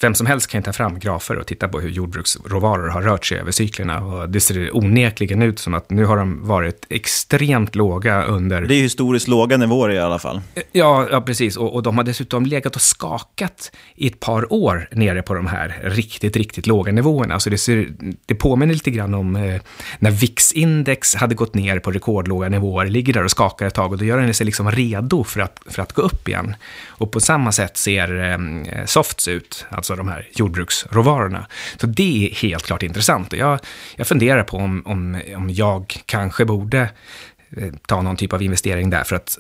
vem som helst kan ta fram grafer och titta på hur jordbruksråvaror har rört sig över cyklerna. Och det ser onekligen ut som att nu har de varit extremt låga under... Det är historiskt låga nivåer i alla fall. Ja, ja precis. Och, och de har dessutom legat och skakat i ett par år nere på de här riktigt, riktigt låga nivåerna. Så det, ser, det påminner lite grann om eh, när VIX-index hade gått ner på rekordlåga nivåer, ligger där och skakar ett tag och då gör den sig liksom redo för att, för att gå upp igen. Och på samma sätt ser mer eh, softs ut, alltså de här jordbruksråvarorna. Så det är helt klart intressant. Jag, jag funderar på om, om, om jag kanske borde eh, ta någon typ av investering där, för att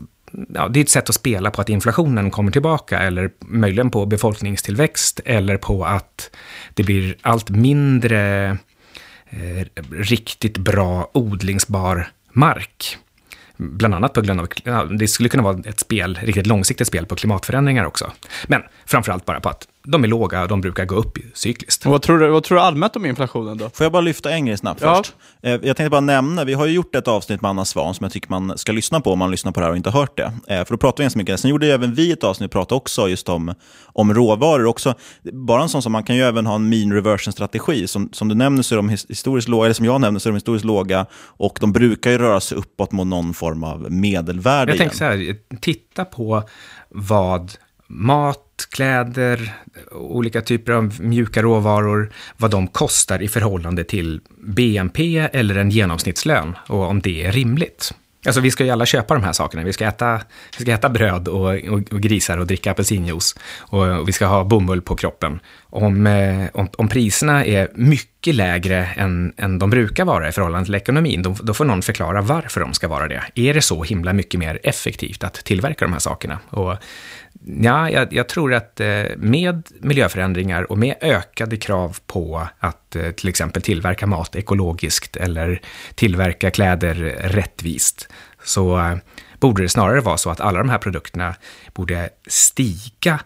ja, det är ett sätt att spela på att inflationen kommer tillbaka, eller möjligen på befolkningstillväxt, eller på att det blir allt mindre eh, riktigt bra odlingsbar mark. Bland annat på grund av, det skulle kunna vara ett spel, riktigt långsiktigt spel på klimatförändringar också. Men framförallt bara på att de är låga, de brukar gå upp cykliskt. Vad, tror du, vad tror du allmänt om inflationen då? Får jag bara lyfta en grej snabbt Ja. först? Eh, Jag tänkte bara nämna, vi har ju gjort ett avsnitt med Anna Svan som jag tycker man ska lyssna på om man lyssnar på det här och inte har hört det. Eh, För då pratar vi ganska mycket. Sen gjorde ju även vi ett avsnitt och pratade också just om, om råvaror. Också, bara en sån som man kan ju även ha en mean reversion-strategi. Som, som du nämner så är de his- historiskt låga, eller som jag nämner så är de historiskt låga och de brukar ju röra sig uppåt mot någon form av medelvärde Jag igen. tänker så här, titta på vad mat, kläder, olika typer av mjuka råvaror, vad de kostar i förhållande till BNP eller en genomsnittslön och om det är rimligt. Alltså vi ska ju alla köpa de här sakerna. Vi ska äta, vi ska äta bröd och, och, och grisar och dricka apelsinjuice. Och, och vi ska ha bomull på kroppen. Om, eh, om, om priserna är mycket lägre än, än de brukar vara i förhållande till ekonomin, då, då får någon förklara varför de ska vara det. Är det så himla mycket mer effektivt att tillverka de här sakerna? Och Ja, jag, jag tror att eh, med miljöförändringar och med ökade krav på att eh, till exempel tillverka mat ekologiskt eller tillverka kläder rättvist, så eh, borde det snarare vara så att alla de här produkterna borde stiga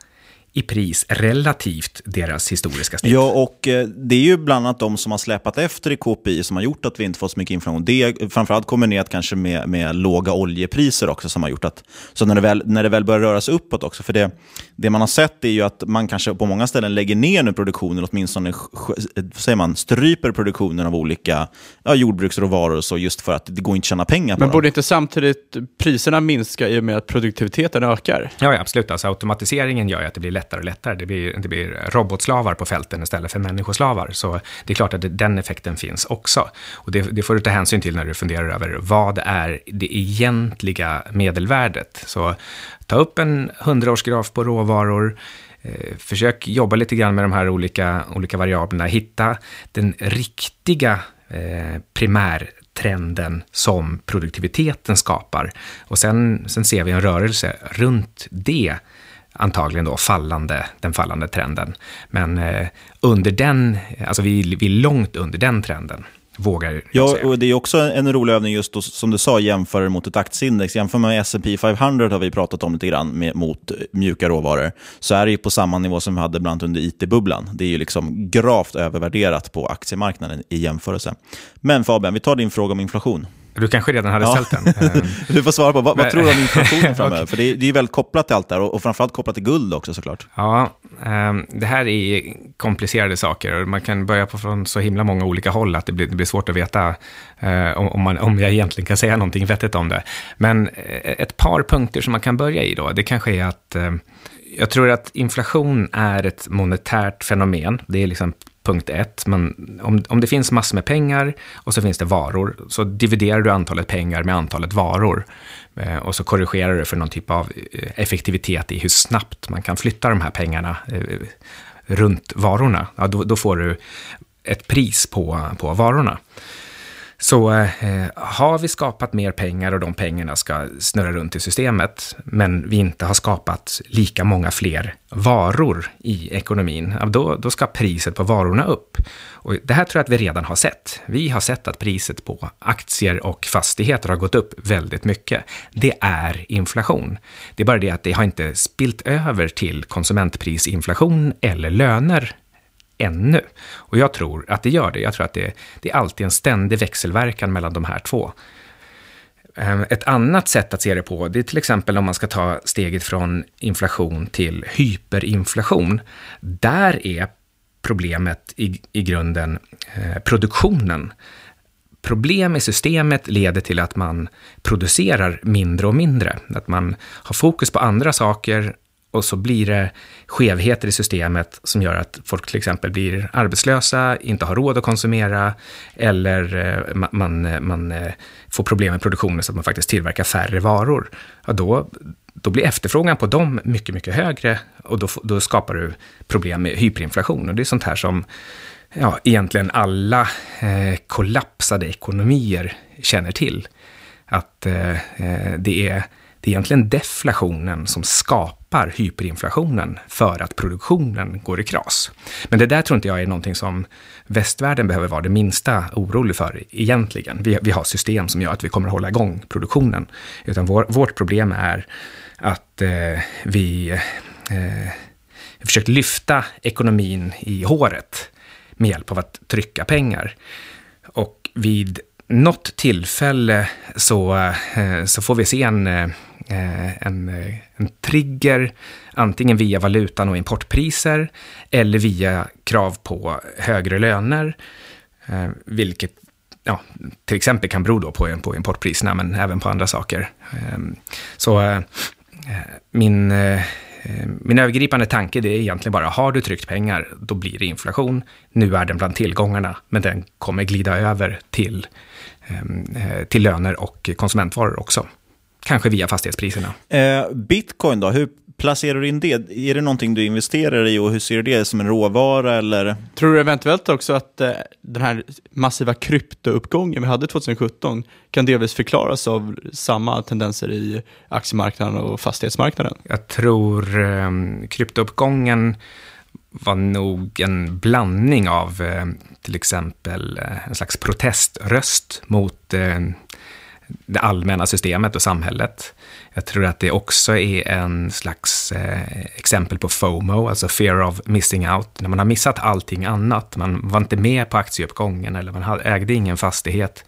i pris relativt deras historiska snitt. Ja, och eh, det är ju bland annat de som har släpat efter i KPI som har gjort att vi inte fått så mycket inflation. Det är framförallt kombinerat kanske med, med låga oljepriser också som har gjort att, så när det väl, när det väl börjar röra sig uppåt också, för det, det man har sett är ju att man kanske på många ställen lägger ner nu produktionen, eller åtminstone vad säger man, stryper produktionen av olika ja, jordbruksråvaror och så, just för att det går inte att tjäna pengar på Men dem. borde inte samtidigt priserna minska i och med att produktiviteten ökar? Ja, ja, absolut. Alltså, automatiseringen gör ju att det blir lättare och lättare. Det blir, det blir robotslavar på fälten istället för människoslavar. Så det är klart att det, den effekten finns också. Och det, det får du ta hänsyn till när du funderar över vad är det egentliga medelvärdet. Så ta upp en hundraårsgraf på råvaror, eh, Försök jobba lite grann med de här olika, olika variablerna. Hitta den riktiga eh, primärtrenden som produktiviteten skapar. Och sen, sen ser vi en rörelse runt det, antagligen då fallande, den fallande trenden. Men eh, under den, alltså vi, vi är långt under den trenden, vågar Ja, säga. och det är också en rolig övning just då, som du sa, jämföra mot ett aktieindex. Jämför med S&P 500 har vi pratat om lite grann med, mot eh, mjuka råvaror. Så är det ju på samma nivå som vi hade bland under IT-bubblan. Det är ju liksom gravt övervärderat på aktiemarknaden i jämförelse. Men Fabian, vi tar din fråga om inflation. Du kanske redan hade Ja. ställt den. Eh, Du får svara på, vad, vad tror du om inflationen framöver? Okej. För det är, det är ju väldigt kopplat till allt det här och, och framförallt kopplat till guld också såklart. Ja, ehm, det här är komplicerade saker och man kan börja på från så himla många olika håll att det blir, det blir svårt att veta eh, om, man, om jag egentligen kan säga någonting vettigt om det. Men eh, ett par punkter som man kan börja i då, det kanske är att eh, jag tror att inflation är ett monetärt fenomen. Det är liksom punkt ett. Men om, om det finns massor med pengar och så finns det varor, så dividerar du antalet pengar med antalet varor. Eh, och så korrigerar du för någon typ av eh, effektivitet i hur snabbt man kan flytta de här pengarna eh, runt varorna. Ja, då, då får du ett pris på, på varorna. Så eh, har vi skapat mer pengar och de pengarna ska snurra runt i systemet, men vi inte har skapat lika många fler varor i ekonomin, då, då ska priset på varorna upp. Och det här tror jag att vi redan har sett. Vi har sett att priset på aktier och fastigheter har gått upp väldigt mycket. Det är inflation. Det är bara det att det har inte spilt över till konsumentprisinflation eller löner ännu. Och jag tror att det gör det. Jag tror att det, det är alltid en ständig växelverkan mellan de här två. Ehm, ett annat sätt att se det på, det är till exempel om man ska ta steget från inflation till hyperinflation. Där är problemet i, i grunden eh, produktionen. Problem i systemet leder till att man producerar mindre och mindre. Att man har fokus på andra saker och så blir det skevheter i systemet som gör att folk till exempel blir arbetslösa, inte har råd att konsumera eller eh, man, eh, man eh, får problem med produktionen så att man faktiskt tillverkar färre varor. Ja, då, då blir efterfrågan på dem mycket, mycket högre och då, då skapar du problem med hyperinflation. Och det är sånt här som ja, egentligen alla eh, kollapsade ekonomier känner till. Att eh, det, är, det är egentligen deflationen som skapar hyperinflationen för att produktionen går i kras. Men det där tror inte jag är någonting som västvärlden behöver vara det minsta orolig för egentligen. Vi, vi har system som gör att vi kommer hålla igång produktionen. Utan vår, vårt problem är att eh, vi, eh, försökt lyfta ekonomin i håret med hjälp av att trycka pengar. Och vid något tillfälle så, eh, så får vi se en, eh, Eh, en, eh, en trigger, antingen via valutan och importpriser, eller via krav på högre löner, eh, vilket ja, till exempel kan bero då på, på importpriserna, men även på andra saker. Ehm, så min min övergripande tanke det är egentligen bara, har du tryckt pengar, då blir det inflation. Nu är den bland tillgångarna, men den kommer glida över till, ehm, till löner och konsumentvaror också. Kanske via fastighetspriserna. Eh, Bitcoin då, hur placerar du in det? Är det någonting du investerar i och hur ser du det? Som en råvara eller? Tror du eventuellt också att eh, den här massiva kryptouppgången vi hade 2017 kan delvis förklaras av samma tendenser i aktiemarknaden och fastighetsmarknaden? Jag tror eh, kryptouppgången var nog en blandning av eh, till exempel eh, en slags proteströst mot eh, det allmänna systemet och samhället. Jag tror att det också är en slags eh, exempel på FOMO, alltså fear of missing out. När man har missat allting annat, man var inte med på aktieuppgången eller man ägde ingen fastighet,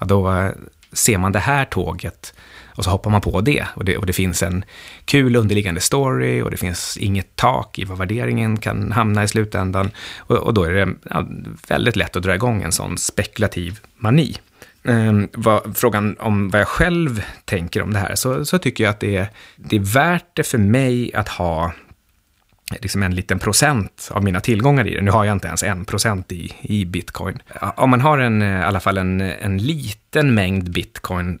ja, då eh, ser man det här tåget och så hoppar man på det. Och, det. och det finns en kul underliggande story och det finns inget tak i vad värderingen kan hamna i slutändan. Och, och då är det ja, väldigt lätt att dra igång en sån spekulativ mani Ehm, vad, frågan om vad jag själv tänker om det här, så, så tycker jag att det är, det är värt det för mig att ha liksom en liten procent av mina tillgångar i det. Nu har jag inte ens en procent i, i bitcoin. Om man har en, i alla fall en, en liten mängd bitcoin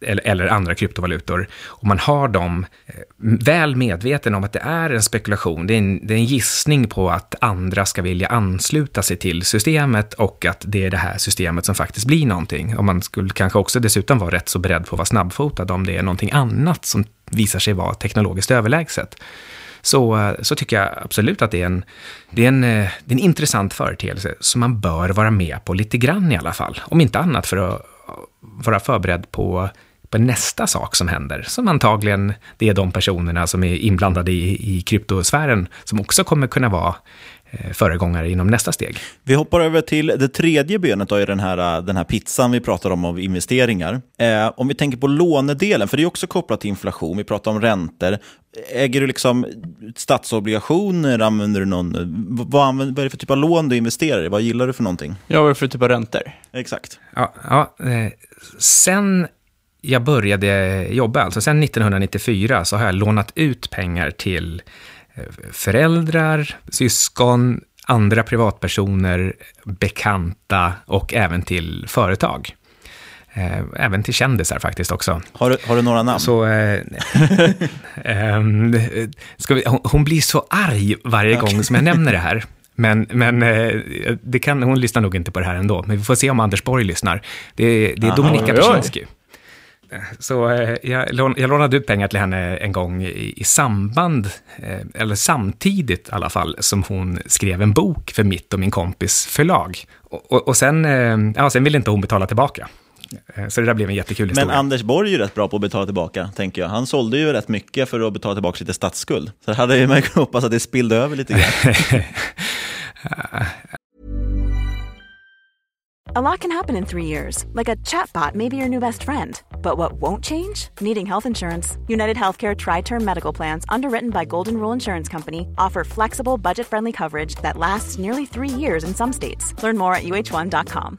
eller, eller, andra kryptovalutor, och man har dem eh, väl medveten om att det är en spekulation, det är en, det är en gissning på att andra ska vilja ansluta sig till systemet och att det är det här systemet som faktiskt blir någonting. Och man skulle kanske också dessutom vara rätt så beredd på att vara snabbfotad om det är någonting annat som visar sig vara teknologiskt överlägset. Så, eh, så tycker jag absolut att det är, en, det, är en, eh, det är en intressant företeelse som man bör vara med på lite grann i alla fall. Om inte annat för att vara förberedd på, på nästa sak som händer, som antagligen det är de personerna som är inblandade i, i kryptosfären som också kommer kunna vara eh, föregångare inom nästa steg. Vi hoppar över till det tredje benet då, i den här, den här pizzan vi pratar om av investeringar. Eh, om vi tänker på lånedelen, för det är också kopplat till inflation, vi pratar om räntor. Äger du liksom statsobligationer? Använder du någon, vad, använder, vad är det för typ av lån du investerar i? Vad gillar du för någonting? Ja, vad är det för typ av räntor? Exakt. Ja, ja eh, sen jag började jobba, alltså sen 1994, så har jag lånat ut pengar till eh, föräldrar, syskon, andra privatpersoner, bekanta och även till företag. Eh, även till kändisar faktiskt också. Har du, har du några namn? Så, eh, eh, vi, hon, blir så arg varje okay. gång som jag nämner det här. Men, men eh, det kan, hon lyssnar nog inte på det här ändå. Men vi får se om Anders Borg lyssnar. Det, det är Dominika Persinski. Så jag, jag lånade ut pengar till henne en gång i, i samband, eller samtidigt i alla fall, som hon skrev en bok för mitt och min kompis förlag. Och, och, och sen, ja, sen ville inte hon betala tillbaka. Eh, så det där blev en jättekul historia. Men Anders Borg är ju rätt bra på att betala tillbaka, tänker jag. Han sålde ju rätt mycket för att betala tillbaka lite statsskuld. Så hade man kunnat hoppas att det spillde över lite grann. A lot can happen in three years, like a chatbot may be your new best friend. But what won't change? Needing health insurance. United Healthcare Tri Term Medical Plans, underwritten by Golden Rule Insurance Company, offer flexible, budget friendly coverage that lasts nearly three years in some states. Learn more at uh1.com.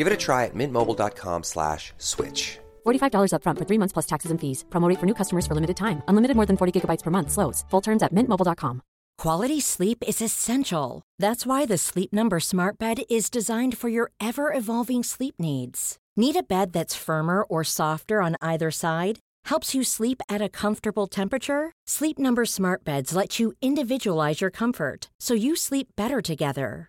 Give it a try at mintmobile.com slash switch. $45 upfront for three months plus taxes and fees. Promo rate for new customers for limited time. Unlimited more than 40 gigabytes per month. Slows. Full terms at mintmobile.com. Quality sleep is essential. That's why the Sleep Number Smart Bed is designed for your ever evolving sleep needs. Need a bed that's firmer or softer on either side? Helps you sleep at a comfortable temperature? Sleep Number Smart Beds let you individualize your comfort so you sleep better together.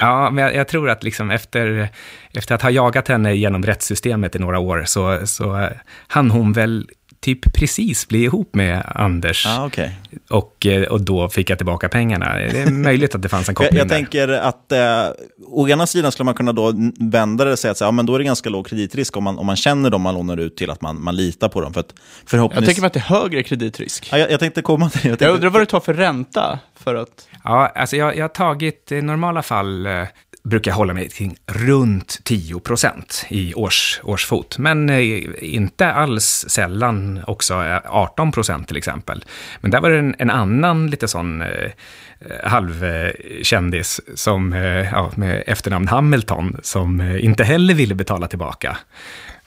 Ja, men jag, jag, tror att liksom efter, efter att ha jagat henne genom rättssystemet i några år så, så eh, hann hon väl typ precis bli ihop med Anders. Ah, okay. och, och då fick jag tillbaka pengarna. Det är möjligt att det fanns en koppling Jag, jag tänker att eh, å ena sidan skulle man kunna då vända det och säga att ja, men då är det ganska låg kreditrisk om man, om man känner dem man lånar ut till att man, man litar på dem. För att förhoppningsvis... Jag tänker mig att det är högre kreditrisk. Ja, jag, jag tänkte komma till det. Jag, tänkte... jag undrar vad du tar för ränta för att... Ja, alltså jag, jag har tagit i normala fall eh, brukar jag hålla mig kring runt 10 procent i års, årsfot. Men eh, inte alls sällan också eh, 18 procent till exempel. Men där var det en, en annan lite sån eh, halvkändis som, eh, ja, med efternamn Hamilton som eh, inte heller ville betala tillbaka.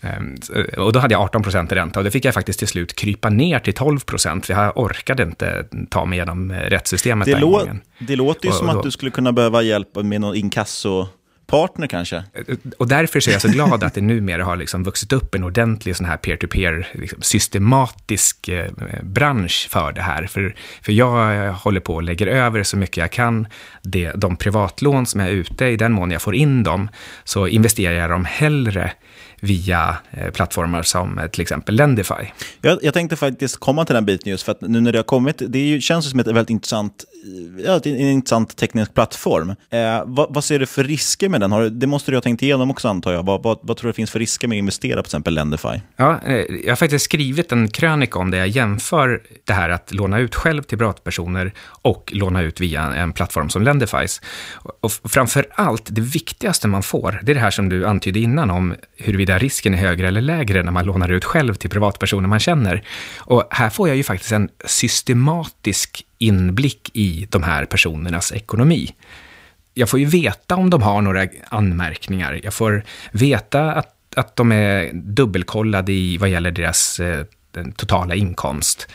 Ehm, och då hade jag 18 procent i ränta och det fick jag faktiskt till slut krypa ner till 12 procent, för jag orkade inte ta mig igenom rättssystemet det den lå gången. Det låter ju och, som då, att du skulle kunna behöva hjälp med någon inkasso partner kanske? Och därför så är jag så glad att det numera har liksom vuxit upp en ordentlig sån här peer-to-peer, liksom systematisk eh, bransch för det här. För, för jag håller på och lägger över så mycket jag kan. Det, de privatlån som är ute, i den mån jag får in dem, så investerar jag dem hellre via eh, plattformar som eh, till exempel Lendify. Jag, jag tänkte faktiskt komma till den biten just för att nu när det har kommit, det är ju, känns som ett väldigt intressant, ja, en intressant teknisk plattform. Eh, vad, vad, ser du för risker med den? Har, det måste du ha tänkt igenom också antar jag. Vad, vad, vad tror du det finns för risker med att investera på till exempel Lendify? Ja, eh, jag har faktiskt skrivit en krönika om det. Jag jämför det här att låna ut själv till privatpersoner och låna ut via en plattform som Lendifys. Och framför allt, det viktigaste man får, det är det här som du antydde innan om huruvida risken är högre eller lägre när man lånar ut själv till privatpersoner man känner. Och här får jag ju faktiskt en systematisk inblick i de här personernas ekonomi. Jag får ju veta om de har några anmärkningar. Jag får veta att, att de är dubbelkollade i vad gäller deras eh, totala inkomst.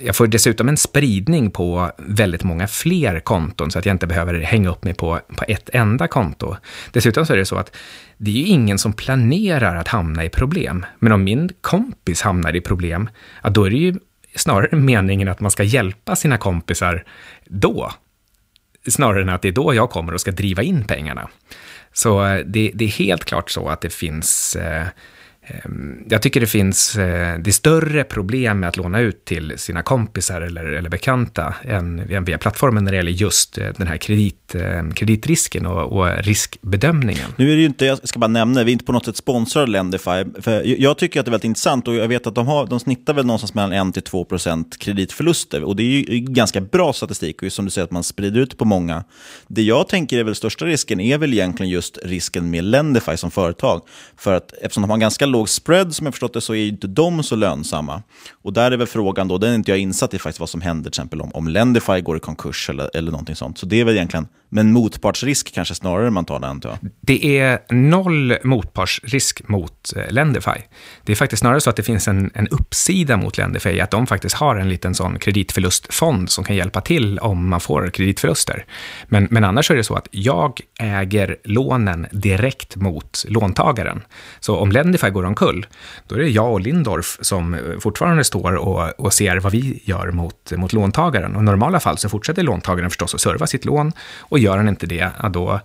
Jag får dessutom en spridning på väldigt många fler konton, så att jag inte behöver hänga upp mig på, på ett enda konto. Dessutom så är det så att det är ju ingen som planerar att hamna i problem. Men om min kompis hamnar i problem, ja, då är det ju snarare meningen att man ska hjälpa sina kompisar då. Snarare än att det är då jag kommer och ska driva in pengarna. Så eh, det, det är helt klart så att det finns eh, Ehm, jag tycker det finns, eh, det större problem med att låna ut till sina kompisar eller, eller bekanta än, än via plattformen när det gäller just eh, den här kredit, ehm, kreditrisken och, och, riskbedömningen. Nu är det ju inte, jag ska bara nämna, vi är inte på något sätt sponsrade Lendify. För jag tycker att det är väldigt intressant och jag vet att de, har, de snittar väl någonstans mellan 1-2% kreditförluster. Och det är ju ganska bra statistik och som du säger att man sprider ut på många. Det jag tänker är väl största risken är väl egentligen just risken med Lendify som företag. För att eftersom de har ganska låg spread som jag förstått det så är ju inte de så lönsamma. Och där är väl frågan då, den är inte jag insatt i faktiskt vad som händer till exempel om, om Lendify går i konkurs eller, eller någonting sånt. Så det är väl egentligen, men motpartsrisk kanske snarare man tar det antar jag. Det är noll motpartsrisk mot eh, Lendify. Det är faktiskt snarare så att det finns en, en uppsida mot Lendify, att de faktiskt har en liten sån kreditförlustfond som kan hjälpa till om man får kreditförluster. Men, men annars är det så att jag äger lånen direkt mot låntagaren. Så om Lendify går omkull, då är det jag och Lindorf som eh, fortfarande står och, och ser vad vi gör mot, mot låntagaren. Och i normala fall så fortsätter låntagaren förstås att serva sitt lån och gör han inte det, ja, då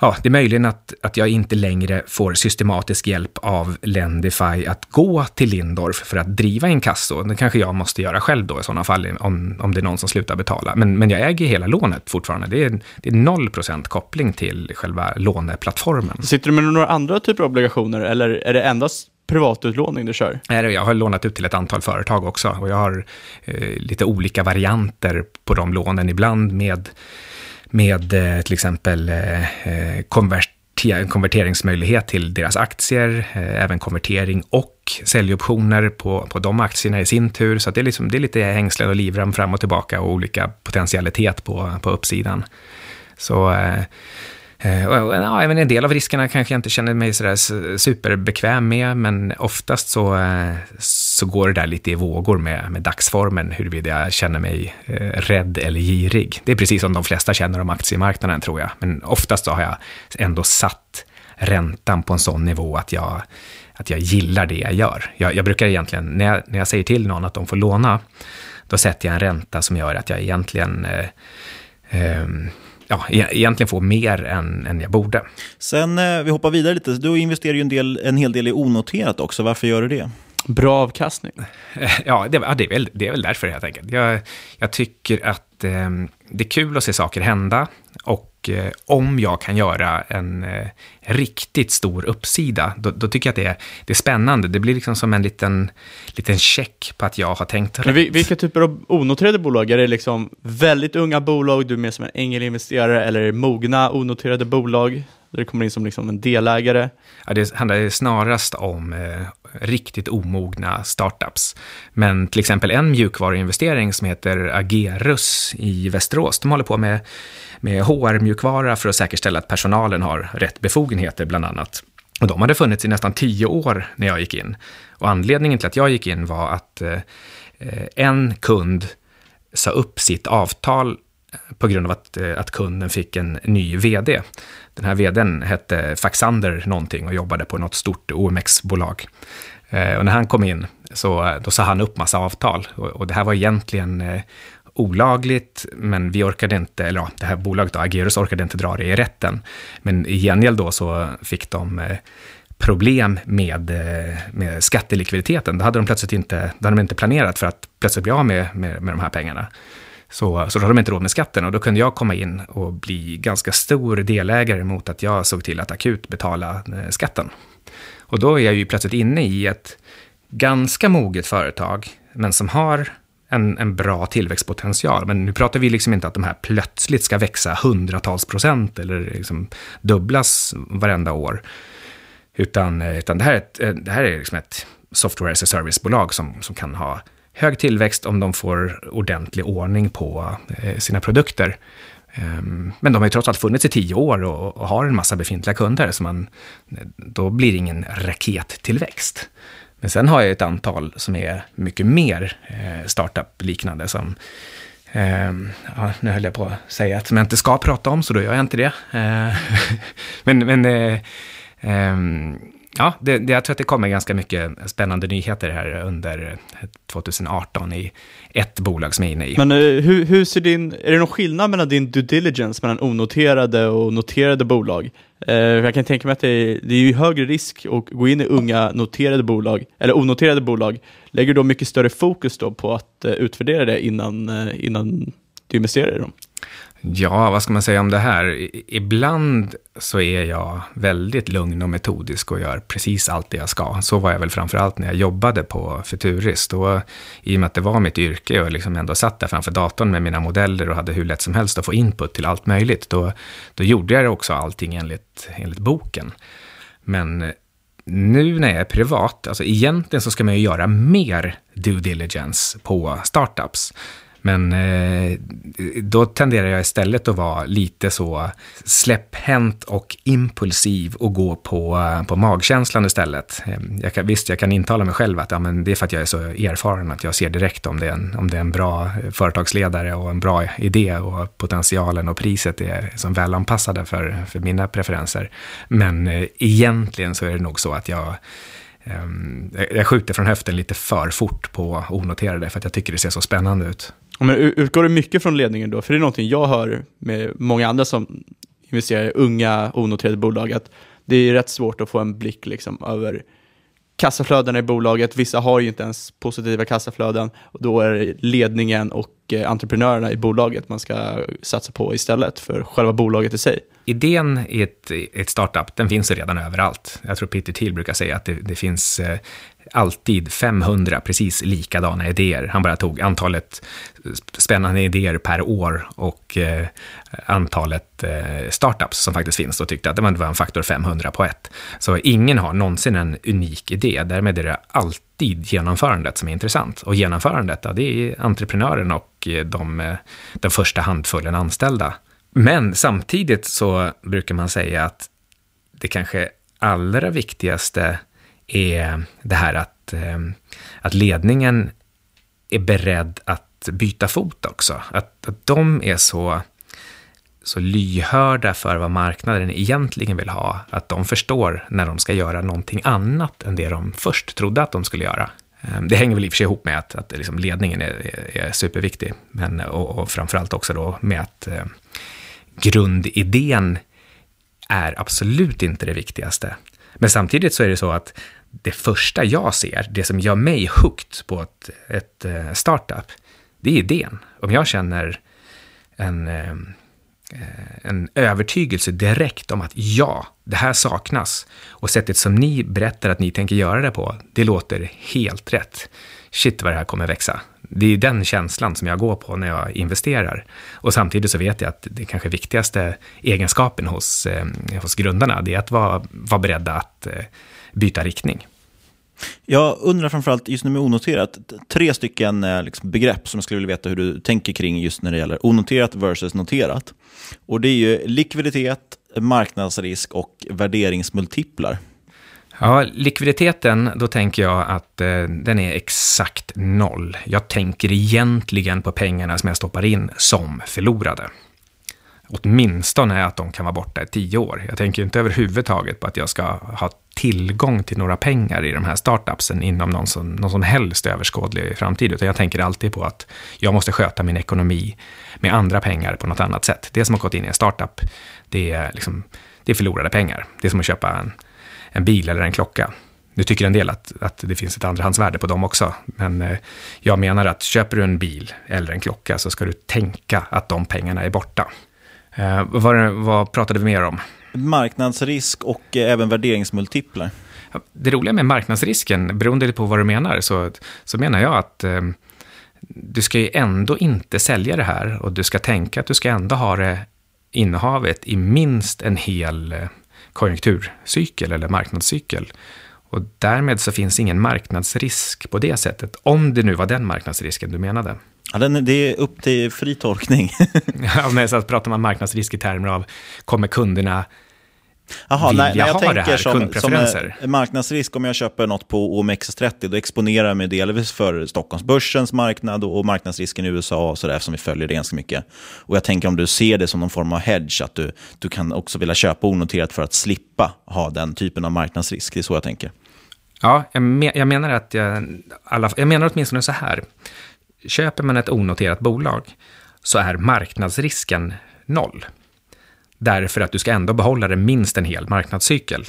Ja, det är möjligen att, att jag inte längre får systematisk hjälp av Lendify att gå till Lindorf för att driva inkasso. Det kanske jag måste göra själv då i sådana fall, om, om det är någon som slutar betala. Men, men jag äger hela lånet fortfarande. Det är, det är 0% koppling till själva låneplattformen. Sitter du med några andra typer av obligationer eller är det endast privatutlåning du kör? Jag har lånat ut till ett antal företag också och jag har eh, lite olika varianter på de lånen. Ibland med med eh, till exempel eh, eh konverteringsmöjlighet till deras aktier, eh, även konvertering och säljoptioner på, på de aktierna i sin tur. Så det, är liksom, det är lite hängslen och livrem fram och tillbaka och olika potentialitet på, på uppsidan. Så Eh, Eh, ja, men en del av riskerna kanske jag inte känner mig sådär superbekväm med, men oftast så, eh, så går det där lite i vågor med, med dagsformen, huruvida jag känner mig eh, rädd eller girig. Det är precis som de flesta känner om aktiemarknaden, tror jag. Men oftast så har jag ändå satt räntan på en sån nivå att jag, att jag gillar det jag gör. Jag, jag brukar egentligen, när jag, när jag säger till någon att de får låna, då sätter jag en ränta som gör att jag egentligen eh, eh, ja, e-, egentligen få mer än, än jag borde. Sen, eh, vi hoppar vidare lite. Du investerar ju en, del, en hel del i onoterat också. Varför gör du det? Bra avkastning. Ja, det, ja, det, är, väl, det är väl därför helt enkelt. Jag, jag tycker att eh, det är kul att se saker hända och eh, om jag kan göra en eh, riktigt stor uppsida, då, då, tycker jag att det är, det är spännande. Det blir liksom som en liten, liten check på att jag har tänkt rätt. Men vilka typer av onoterade bolag? Är det liksom väldigt unga bolag, du är med som en ängelinvesterare, eller är det mogna onoterade bolag? Där du kommer in som liksom en delägare? Ja, det handlar snarast om eh, riktigt omogna startups. Men till exempel en mjukvaruinvestering som heter Agerus i Västerås, de håller på med, med HR-mjukvara för att säkerställa att personalen har rätt befogenheter bland annat. Och de hade funnits i nästan tio år när jag gick in. Och anledningen till att jag gick in var att eh, eh en kund sa upp sitt avtal på grund av att, eh, att kunden fick en ny vd. Den här vdn hette Faxander någonting och jobbade på något stort OMX-bolag. Eh, och när han kom in så eh, då sa han upp massa avtal. Och, och det här var egentligen olagligt, men vi orkade inte, eller ja, det här bolaget då, Agerus orkade inte dra det i rätten. Men i gengäld då så fick de problem med, med skattelikviditeten. Det hade de plötsligt inte, det hade de inte planerat för att plötsligt bli av med, med, med de här pengarna. Så, så då hade de inte råd med skatten och då kunde jag komma in och bli ganska stor delägare mot att jag såg till att akut betala eh, skatten. Och då är jag ju plötsligt inne i ett ganska moget företag, men som har en, en bra tillväxtpotential. Men nu pratar vi liksom inte att de här plötsligt ska växa hundratals procent eller liksom dubblas varenda år. Utan, eh, utan det här är, ett, eh, det här är liksom ett software as a service-bolag som, som kan ha hög tillväxt om de får ordentlig ordning på eh, sina produkter. Ehm, men de har ju trots allt funnits i tio år och har en massa befintliga kunder, så man, eh, då blir det ingen rakettillväxt. Men sen har jag ett antal som är mycket mer eh, startup-liknande, som ehm, ja, nu höll jag på att säga att som jag inte ska prata om, så då gör jag inte det. Men men ehm, Ja, det, det, jag tror att det kommer ganska mycket spännande nyheter här under eh, 2018 i ett bolag som jag är inne i. Men eh, hur, hur, ser din, är det någon skillnad mellan din due diligence mellan onoterade och noterade bolag? Eh, jag kan tänka mig att det är, det är ju högre risk att gå in i unga noterade bolag, eller onoterade bolag. Lägger du då mycket större fokus då på att eh, utvärdera det innan, innan du investerar i dem? Ja, vad ska man säga om det här? Ibland så är jag väldigt lugn och metodisk och gör precis allt det jag ska. Så var jag väl framförallt när jag jobbade på Futurist. Och I och med att det var mitt yrke och liksom ändå satt där framför datorn med mina modeller och hade hur lätt som helst att få input till allt möjligt, då, då gjorde jag också allting enligt, enligt boken. Men nu när jag är privat, alltså egentligen så ska man ju göra mer due diligence på startups. Men eh, då tenderar jag istället att vara lite så släpphänt och impulsiv och gå på, eh, på magkänslan istället. Ehm, jag kan, visst, jag kan intala mig själv att ja, men det är för att jag är så erfaren att jag ser direkt om det, är en, om det är en bra eh, företagsledare och en bra idé och potentialen och priset är som välanpassade för, för mina preferenser. Men eh, egentligen så är det nog så att ehm, jag jag skjuter från höften lite för fort på onoterade för att jag tycker det ser så spännande ut. Men utgår det mycket från ledningen då? För det är någonting jag hör med många andra som investerar i unga onoterade bolag, att det är rätt svårt att få en blick liksom över kassaflödena i bolaget. Vissa har ju inte ens positiva kassaflöden och då är det ledningen och eh, entreprenörerna i bolaget man ska satsa på istället för själva bolaget i sig. Idén i ett, ett startup, den finns redan överallt. Jag tror Peter Thiel brukar säga att det, det finns eh, alltid 500 precis likadana idéer. Han bara tog antalet spännande idéer per år och eh, antalet eh, startups som faktiskt finns och tyckte att det var en faktor 500 på ett. Så ingen har någonsin en unik idé. Därmed är det alltid genomförandet som är intressant. Och genomförandet, ja, det är entreprenören och eh, de, eh, den första handfullen anställda. Men samtidigt så brukar man säga att det kanske allra viktigaste är det här att, eh, att ledningen är beredd att byta fot också. Att, att de är så, så lyhörda för vad marknaden egentligen vill ha, att de förstår när de ska göra någonting annat än det de först trodde att de skulle göra. Eh, det hänger väl i och för sig ihop med att, att liksom ledningen är, är superviktig, men, och, och framförallt också då med att eh, grundidén är absolut inte det viktigaste. Men samtidigt så är det så att det första jag ser, det som gör mig hooked på ett, ett eh, startup, det är idén. Om jag känner en, eh, eh, en övertygelse direkt om att ja, det här saknas och sättet som ni berättar att ni tänker göra det på, det låter helt rätt. Shit vad det här kommer växa. Det är den känslan som jag går på när jag investerar. Och samtidigt så vet jag att det kanske viktigaste egenskapen hos, eh, hos grundarna, det är att vara, vara beredda att byta riktning. Jag undrar framförallt, just nu med onoterat, tre stycken eh, liksom, begrepp som jag skulle vilja veta hur du tänker kring just när det gäller onoterat versus noterat. Och det är ju likviditet, marknadsrisk och värderingsmultiplar. Ja, likviditeten, då tänker jag att eh, den är exakt noll. Jag tänker egentligen på pengarna som jag stoppar in som förlorade åtminstone att de kan vara borta i tio år. Jag tänker inte överhuvudtaget på att jag ska ha tillgång till några pengar i de här startupsen inom någon som, någon som helst överskådlig framtid, utan jag tänker alltid på att jag måste sköta min ekonomi med andra pengar på något annat sätt. Det som har gått in i en startup, det är, liksom, det är förlorade pengar. Det är som att köpa en, en bil eller en klocka. Nu tycker en del att, att det finns ett andrahandsvärde på dem också, men eh, jag menar att köper du en bil eller en klocka så ska du tänka att de pengarna är borta. Eh, vad, vad pratade vi mer om? Marknadsrisk och eh, även värderingsmultiplar. Det roliga med marknadsrisken, beroende på vad du menar, så, så menar jag att eh, du ska ju ändå inte sälja det här och du ska tänka att du ska ändå ha det innehavet i minst en hel eh, konjunkturcykel eller marknadscykel. Och därmed så finns ingen marknadsrisk på det sättet, om det nu var den marknadsrisken du menade. Ja, den, det är upp till fri tolkning. ja, men så pratar man marknadsrisk i termer av, kommer kunderna Aha, vilja nej, nej, jag ha tänker det här, som, som marknadsrisk om jag köper något på OMXS30, då exponerar jag mig delvis för Stockholmsbörsens marknad och marknadsrisken i USA och sådär, eftersom vi följer det ganska mycket. Och jag tänker om du ser det som någon form av hedge, att du, du kan också vilja köpa onoterat för att slippa ha den typen av marknadsrisk. Det är så jag tänker. Ja, jag, me jag menar att jag, alla, jag menar åtminstone så här. Köper man ett onoterat bolag så är marknadsrisken noll. Därför att du ska ändå behålla det minst en hel marknadscykel.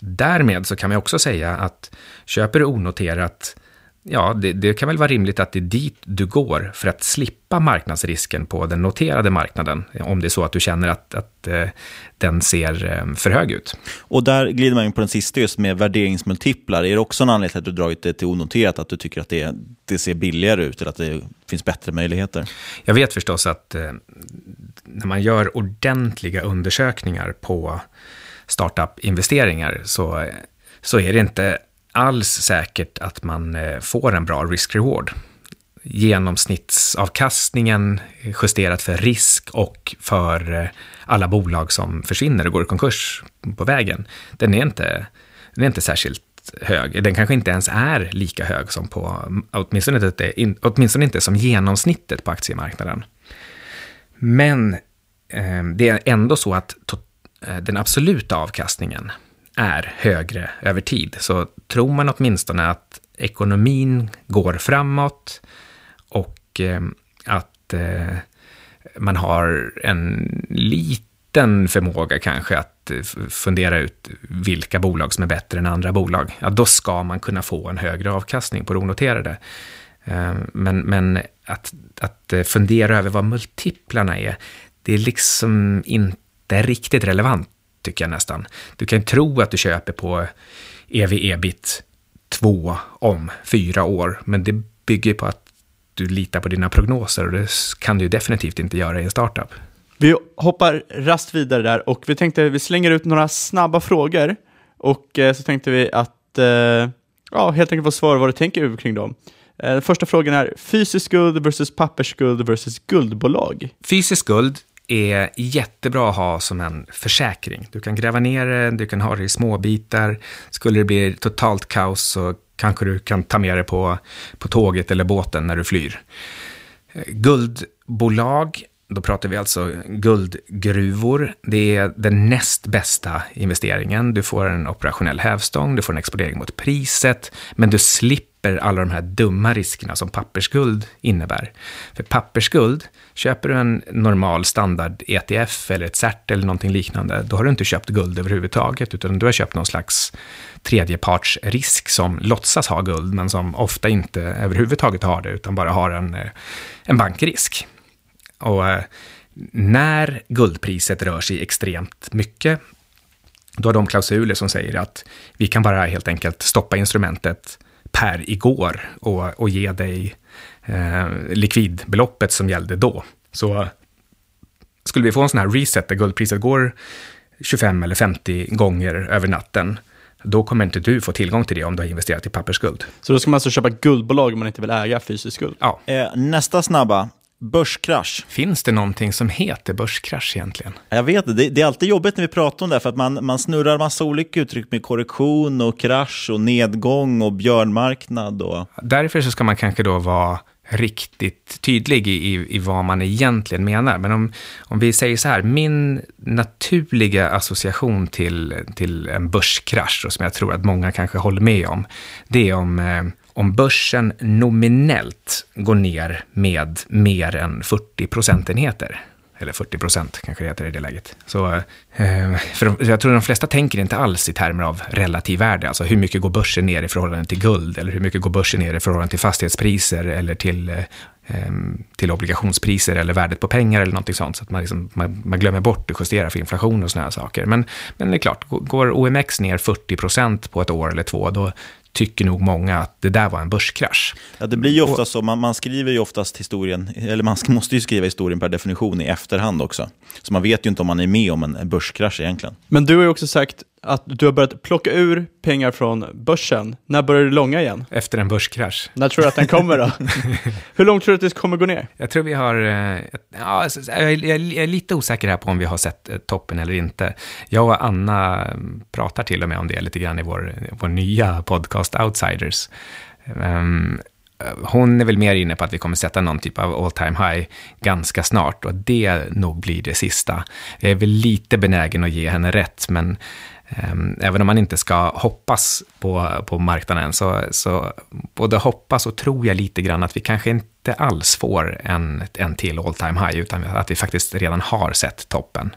Därmed så kan man också säga att köper du onoterat, ja, det, det, kan väl vara rimligt att det är dit du går för att slippa marknadsrisken på den noterade marknaden, om det är så att du känner att, att eh, den ser eh, för hög ut. Och där glider man in på den sista just med värderingsmultiplar. Är det också en anledning till att du dragit det till onoterat, att du tycker att det, det ser billigare ut eller att det finns bättre möjligheter? Jag vet förstås att eh, när man gör ordentliga undersökningar på startup-investeringar så, så är det inte alls säkert att man eh, får en bra risk-reward. Genomsnittsavkastningen justerat för risk och för eh, alla bolag som försvinner och går i konkurs på vägen, den är inte, den är inte särskilt hög. Den kanske inte ens är lika hög som på, åtminstone inte, åtminstone inte som genomsnittet på aktiemarknaden. Men eh, det är ändå så att eh, den absoluta avkastningen är högre över tid. Så tror man åtminstone att ekonomin går framåt och eh, att eh, man har en liten förmåga kanske att eh, fundera ut vilka bolag som är bättre än andra bolag, ja, då ska man kunna få en högre avkastning på det onoterade. Eh, men, men att, att eh, fundera över vad multiplarna är, det är liksom inte riktigt relevant, tycker jag nästan. Du kan tro att du köper på ev-ebit 2 om fyra år, men det bygger på att du litar på dina prognoser och det kan du definitivt inte göra i en startup. Vi hoppar rast vidare där och vi tänkte vi slänger ut några snabba frågor och eh, så tänkte vi att eh, ja, helt enkelt få svar vad du tänker kring dem. Den första frågan är fysisk guld versus pappersguld versus guldbolag. Fysisk guld är jättebra att ha som en försäkring. Du kan gräva ner det, du kan ha det i småbitar. Skulle det bli totalt kaos så kanske du kan ta med det på, på tåget eller båten när du flyr. Eh, guldbolag, då pratar vi alltså guldgruvor. Det är den näst bästa investeringen. Du får en operationell hävstång, du får en exponering mot priset, men du slipper alla de här dumma riskerna som pappersguld innebär. För pappersguld, köper du en normal standard ETF eller ett CERT eller någonting liknande, då har du inte köpt guld överhuvudtaget, utan du har köpt någon slags tredjepartsrisk som låtsas ha guld, men som ofta inte överhuvudtaget har det, utan bara har en, eh, en bankrisk. Och eh, när guldpriset rör sig extremt mycket, då har de klausuler som säger att vi kan bara helt enkelt stoppa instrumentet per igår och, och ge dig eh, likvidbeloppet som gällde då. Så skulle vi få en sån här reset där guldpriset går 25 eller 50 gånger över natten, då kommer inte du få tillgång till det om du har investerat i pappersguld. Så då ska man alltså köpa guldbolag om man inte vill äga fysisk guld? Ja. Eh, nästa snabba, börskrasch. Finns det någonting som heter börskrasch egentligen? Jag vet det. Det är alltid jobbigt när vi pratar om det, för att man, man snurrar massa olika uttryck med korrektion och krasch och nedgång och björnmarknad. Och... Därför så ska man kanske då vara riktigt tydlig i, i, i, vad man egentligen menar. Men om, om vi säger så här, min naturliga association till, till en börskrasch, och som jag tror att många kanske håller med om, det är om, eh, om börsen nominellt går ner med mer än 40 procentenheter. Eller 40 procent kanske det heter i det läget. Så, eh, för jag tror de flesta tänker inte alls i termer av relativ värde. Alltså hur mycket går börsen ner i förhållande till guld? Eller hur mycket går börsen ner i förhållande till fastighetspriser? Eller till, eh, till obligationspriser eller värdet på pengar eller någonting sånt. Så att man, liksom, man, man glömmer bort att justera för inflation och sådana saker. Men, men det är klart, går OMX ner 40 procent på ett år eller två, då tycker nog många att det där var en börskrasch. Ja, det blir ju ofta så. Man, man, skriver ju oftast historien, eller man måste ju skriva historien per definition i efterhand också. Så man vet ju inte om man är med om en börskrasch egentligen. Men du har ju också sagt att du har börjat plocka ur pengar från börsen. När börjar du långa igen? Efter en börskrasch. När tror du att den kommer då? Hur långt tror du att det kommer gå ner? Jag tror vi har, eh, ja, jag är lite osäker här på om vi har sett eh, toppen eller inte. Jag och Anna pratar till och med om det lite grann i vår, vår nya podcast Outsiders. Um, hon är väl mer inne på att vi kommer sätta någon typ av all time high ganska snart och det nog blir det sista. Jag är väl lite benägen att ge henne rätt, men även om man inte ska hoppas på, på marknaden så, så både hoppas och tror jag lite grann att vi kanske inte alls får en, en till all time high, utan att vi faktiskt redan har sett toppen.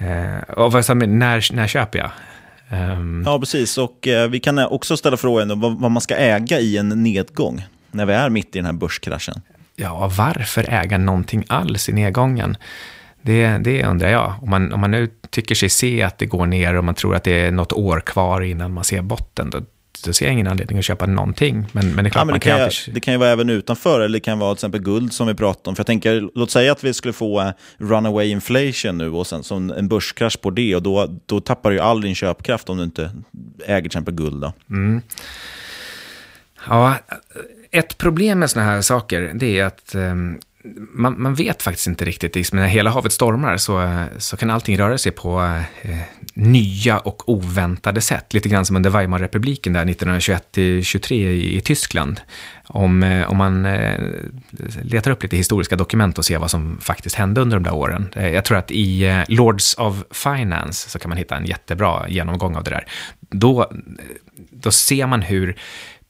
Uh, och när, när köper jag? Um... Ja, precis. Och eh, vi kan också ställa frågan vad, vad, man ska äga i en nedgång, när vi är mitt i den här börskraschen. Ja, varför äga någonting alls i nedgången? Det, det undrar jag. Om man, om man nu tycker sig se att det går ner och man tror att det är något år kvar innan man ser botten, då då ser jag ingen anledning att köpa någonting. Men, men det är klart, ja, men det, kan kan alltid... det kan ju vara även utanför, eller det kan vara till exempel guld som vi pratade om. För jag tänker, låt säga att vi skulle få eh, runaway inflation nu och sen som en börskrasch på det och då, då tappar du ju all din köpkraft om du inte äger till exempel guld. Då. Mm. Ja, ett problem med sådana här saker, det är att um, man, man, vet faktiskt inte riktigt. Liksom, när hela havet stormar så, eh, så kan allting röra sig på eh, eh, nya och oväntade sätt. Lite grann som under Weimarrepubliken där 1921-23 i, i, Tyskland. Om, eh, om man eh, letar upp lite historiska dokument och ser vad som faktiskt hände under de där åren. Eh, jag tror att i eh, Lords of Finance så kan man hitta en jättebra genomgång av det där. Då, eh, då ser man hur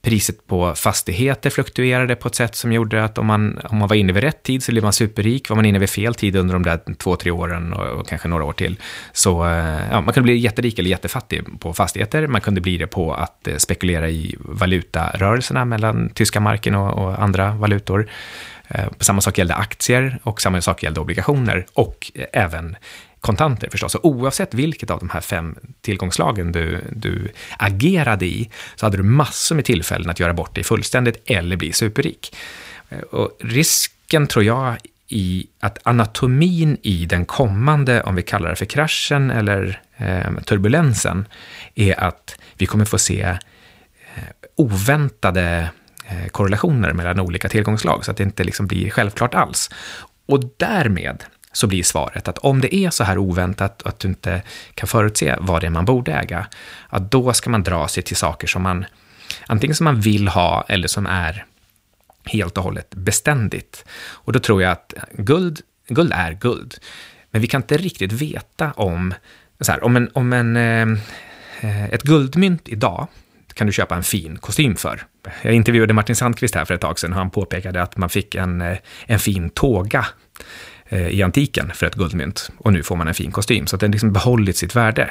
priset på fastigheter fluktuerade på ett sätt som gjorde att om man, om man var inne vid rätt tid så blev man superrik. Var man inne vid fel tid under de där två, tre åren och, och kanske några år till, så eh, ja, man kunde bli jätterik eller jättefattig på fastigheter. Man kunde bli det på att eh, spekulera i valutarörelserna mellan tyska marken och, och andra valutor. Eh, samma sak gällde aktier och samma sak gällde obligationer och även kontanter förstås. Och oavsett vilket av de här fem tillgångslagen du, du agerade i, så hade du massor med tillfällen att göra bort dig fullständigt eller bli superrik. Eh, och risken tror jag i att anatomin i den kommande, om vi kallar det för kraschen eller eh, turbulensen, är att vi kommer få se eh, oväntade eh, korrelationer mellan olika tillgångslag, så att det inte liksom blir självklart alls. Och därmed så blir svaret att om det är så här oväntat och att du inte kan förutse vad det är man borde äga, att då ska man dra sig till saker som man antingen som man vill ha eller som är helt och hållet beständigt. Och då tror jag att guld, guld är guld, men vi kan inte riktigt veta om, så här, om, en, om en, eh, ett guldmynt idag kan du köpa en fin kostym för. Jag intervjuade Martin Sandqvist här för ett tag sedan och han påpekade att man fick en, eh, en fin tåga i antiken för ett guldmynt. Och nu får man en fin kostym, så att den liksom behållit sitt värde.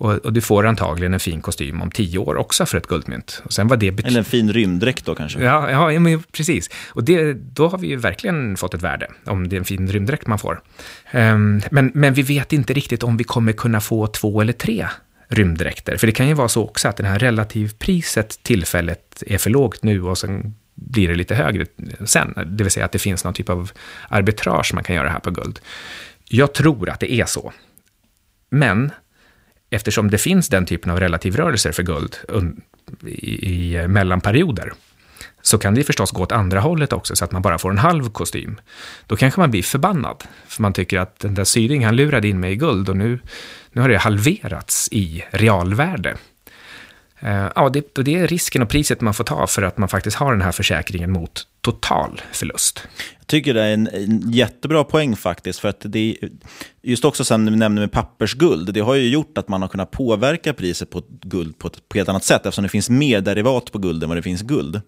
Och, och, du får antagligen en fin kostym om tio år också för ett guldmynt. Och sen vad det Eller en fin rymddräkt då kanske? Ja, ja men precis. Och det, då har vi ju verkligen fått ett värde, om det är en fin rymddräkt man får. Um, men, men vi vet inte riktigt om vi kommer kunna få två eller tre rymddräkter. För det kan ju vara så också att det här relativpriset tillfället är för lågt nu och sen blir det lite högre sen. Det vill säga att det finns någon typ av arbitrage man kan göra här på guld. Jag tror att det är så. Men eftersom det finns den typen av relativrörelser för guld i, i eh, mellanperioder, så kan det förstås gå åt andra hållet också, så att man bara får en halv kostym. Då kanske man blir förbannad, för man tycker att den där syringen han lurade in mig i guld och nu, nu har det halverats i realvärde. Eh, ja, det, det är risken och priset man får ta för att man faktiskt har den här försäkringen mot total förlust. Jag tycker det är en, en jättebra poäng faktiskt. För att det just också sen vi nämnde med pappersguld, det har ju gjort att man har kunnat påverka priset på guld på ett, på ett annat sätt eftersom det finns mer derivat på guld än vad det finns guld.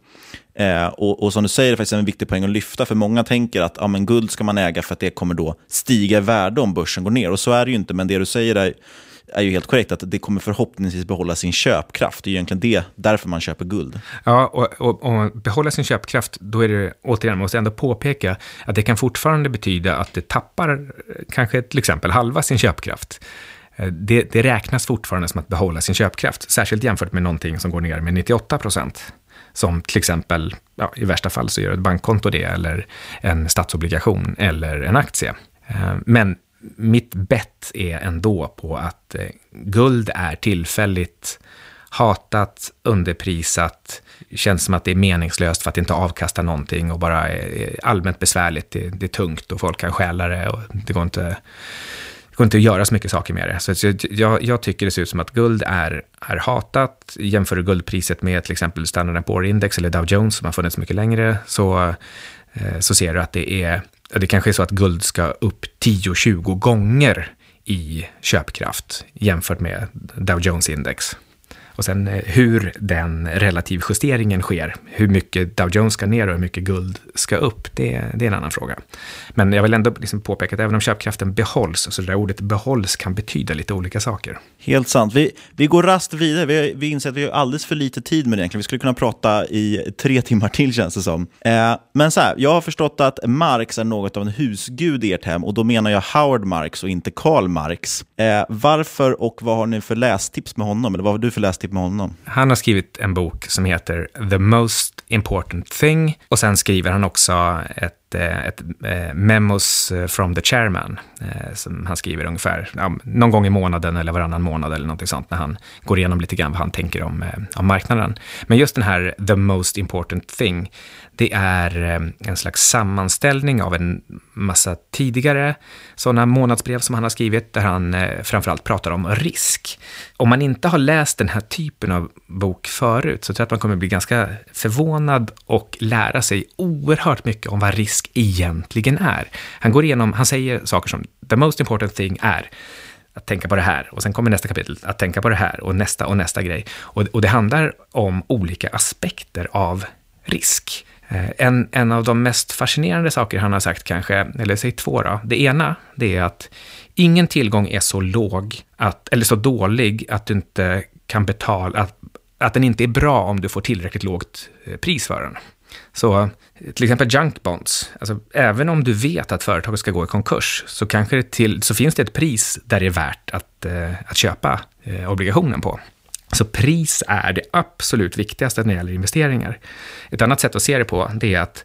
Eh, och, och, som du säger, det är faktiskt en viktig poäng att lyfta, för många tänker att ja, men guld ska man äga för att det kommer då stiga i värde om börsen går ner. Och så är det ju inte, men det du säger är är ju helt korrekt, att det kommer förhoppningsvis behålla sin köpkraft. Det är egentligen det, därför man köper guld. Ja, och, och, och behålla sin köpkraft, då är det, återigen, måste jag ändå påpeka, att det kan fortfarande betyda att det tappar eh, kanske till exempel halva sin köpkraft. Eh, det, det räknas fortfarande som att behålla sin köpkraft, särskilt jämfört med någonting som går ner med 98 procent. Som till exempel, ja, i värsta fall så gör ett bankkonto det, eller en statsobligation eller en aktie. Eh, men mitt bett är ändå på att eh, guld är tillfälligt hatat, underprisat, känns som att det är meningslöst för att det inte avkastar någonting och bara är allmänt besvärligt. Det, det är tungt och folk kan stjäla det och det går inte det går inte att göra så mycket saker med det. Så jag, jag tycker det ser ut som att guld är, är hatat. Jämför du guldpriset med till exempel Standard Poor-index eller Dow Jones som har funnits mycket längre, så, eh, så ser du att det är, det kanske är så att guld ska upp 10-20 gånger i köpkraft jämfört med Dow Jones-index. Och sen eh, hur den relativjusteringen sker, hur mycket Dow Jones ska ner och hur mycket guld ska upp, det, det är en annan fråga. Men jag vill ändå liksom påpeka att även om köpkraften behålls, så det där ordet behålls kan betyda lite olika saker. Helt sant. Vi, vi går rast vidare. Vi, vi inser att vi har alldeles för lite tid med det egentligen. Vi skulle kunna prata i tre timmar till känns det som. Eh, men så här, jag har förstått att Marx är något av en husgud i ert hem och då menar jag Howard Marx och inte Karl Marx. Eh, varför och vad har ni för lästips med honom? Eller vad har du för lästips med honom? Han har skrivit en bok som heter The Most Important Thing och sen skriver han också ett ett, eh, eh, Memos eh, from the chairman, som han skriver ungefär någon gång i månaden eller varannan månad eller något sånt, när han går igenom lite grann vad han tänker om, om marknaden. Men just den här the most important thing, det är en slags sammanställning av en massa tidigare sådana månadsbrev som han har skrivit, där han framförallt pratar om risk. Om man inte har läst den här typen av bok förut, så tror jag att man kommer bli ganska förvånad och lära sig oerhört mycket om vad risk egentligen är. Han går igenom, han säger saker som the most important thing är att tänka på det här och sen kommer nästa kapitel, att tänka på det här och nästa och nästa grej. Och, och det handlar om olika aspekter av risk. Eh, en, en av de mest fascinerande saker han har sagt kanske, eller säg två då. Det ena, det är att ingen tillgång är så låg, att, eller så dålig, att du inte kan betala, att, att den inte är bra om du får tillräckligt lågt eh, pris för den. Så till exempel junk bonds, alltså även om du vet att företaget ska gå i konkurs, så, kanske det till, så finns det ett pris där det är värt att, eh, att köpa eh, obligationen på. Så pris är det absolut viktigaste när det gäller investeringar. Ett annat sätt att se det på, det är att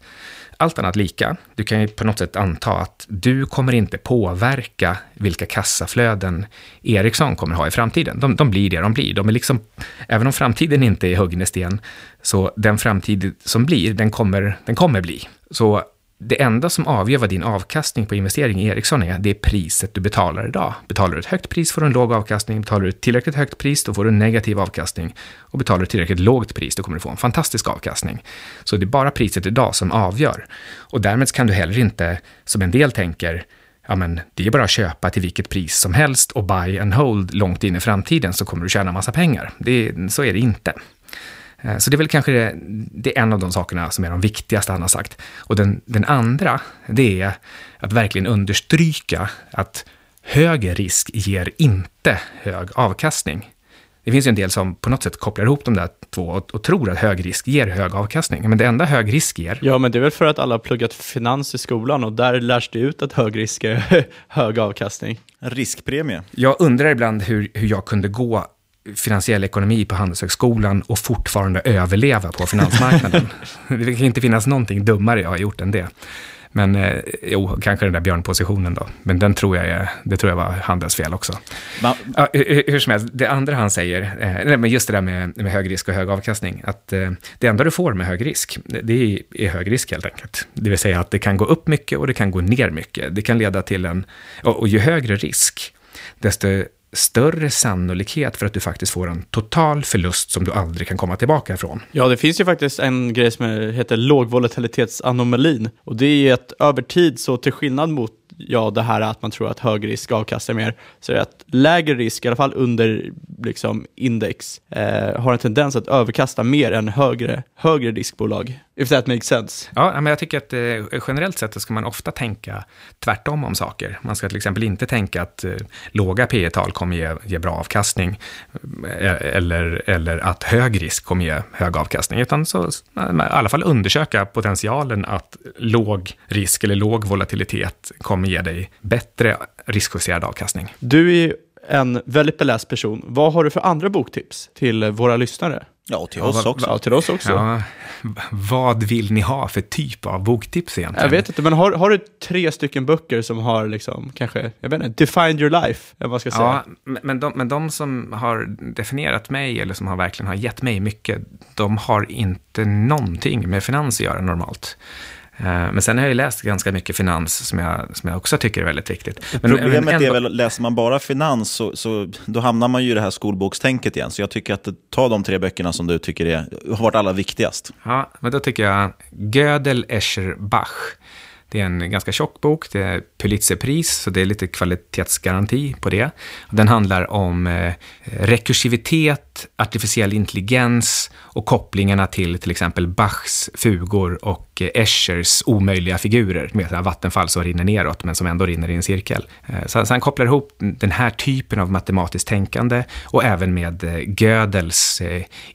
allt annat lika, du kan ju på något sätt anta att du kommer inte påverka vilka kassaflöden Ericsson kommer ha i framtiden. De, de blir det de blir. De är liksom, även om framtiden inte är huggen i sten, så den framtid som blir, den kommer, den kommer bli. Så det enda som avgör vad din avkastning på investering i Ericsson är, det är priset du betalar idag. Betalar du ett högt pris får du en låg avkastning, betalar du ett tillräckligt högt pris då får du en negativ avkastning och betalar du ett tillräckligt lågt pris då kommer du få en fantastisk avkastning. Så det är bara priset idag som avgör. Och därmed kan du heller inte, som en del tänker, ja men det är bara att köpa till vilket pris som helst och buy and hold långt in i framtiden så kommer du tjäna massa pengar. Det, så är det inte. Eh, så det är väl kanske det, det, är en av de sakerna som är de viktigaste han har sagt. Och den, den andra, det är att verkligen understryka att hög risk ger inte hög avkastning. Det finns ju en del som på något sätt kopplar ihop de där två och, och, tror att hög risk ger hög avkastning. Men det enda hög risk ger... Ja, men det är väl för att alla har pluggat finans i skolan och där lärs det ut att hög risk är hög avkastning. En riskpremie. Jag undrar ibland hur, hur jag kunde gå finansiell ekonomi på Handelshögskolan och fortfarande överleva på finansmarknaden. det kan inte finnas någonting dummare jag har gjort än det. Men eh, jo, kanske den där björnpositionen då. Men den tror jag, är, det tror jag var Handels fel också. ja, hur, hur som helst, det andra han säger, eh, men just det där med, med hög risk och hög avkastning, att eh, det enda du får med hög risk, det är, är hög risk helt enkelt. Det vill säga att det kan gå upp mycket och det kan gå ner mycket. Det kan leda till en, och, och ju högre risk, desto större sannolikhet för att du faktiskt får en total förlust som du aldrig kan komma tillbaka ifrån. Ja, det finns ju faktiskt en grej som heter lågvolatilitetsanomalin och det är att över tid så till skillnad mot ja, det här att man tror att hög risk avkastar mer, så är det att lägre risk, i alla fall under liksom, index, eh, har en tendens att överkasta mer än högre, högre riskbolag. If that makes sense. Ja, men jag tycker att eh, generellt sett ska man ofta tänka tvärtom om saker. Man ska till exempel inte tänka att eh, låga P tal kommer ge, ge bra avkastning eh, eller, eller att hög risk kommer ge hög avkastning, utan så, i alla fall undersöka potentialen att låg risk eller låg volatilitet kommer ge dig bättre riskjusterad avkastning. Du är en väldigt beläst person. Vad har du för andra boktips till våra lyssnare? Ja, till oss också. Ja, till oss också. Ja, vad vill ni ha för typ av boktips egentligen? Jag vet inte, men har, har du tre stycken böcker som har liksom, kanske, jag vet inte, defined your life, eller vad man ska säga? Ja, men de, men de som har definierat mig, eller som har verkligen har gett mig mycket, de har inte någonting med finans att göra normalt. Eh, Men sen har jag ju läst ganska mycket finans som jag, som jag också tycker är väldigt viktigt. Men, Problemet men är väl, läser man bara finans så, så då hamnar man ju i det här skolbokstänket igen. Så jag tycker att ta de tre böckerna som du tycker är, har varit allra viktigast. Ja, men då tycker jag Gödel, Escher, Bach. Det är en ganska tjock bok, det är Pulitzerpris, så det är lite kvalitetsgaranti på det. Den handlar om eh, rekursivitet, artificiell intelligens och kopplingarna till till exempel Bachs fugor och eh, Eschers omöjliga figurer, med vattenfall som rinner neråt, men som ändå rinner i en cirkel. Eh, så, han kopplar ihop den här typen av matematiskt tänkande och även med eh, Gödels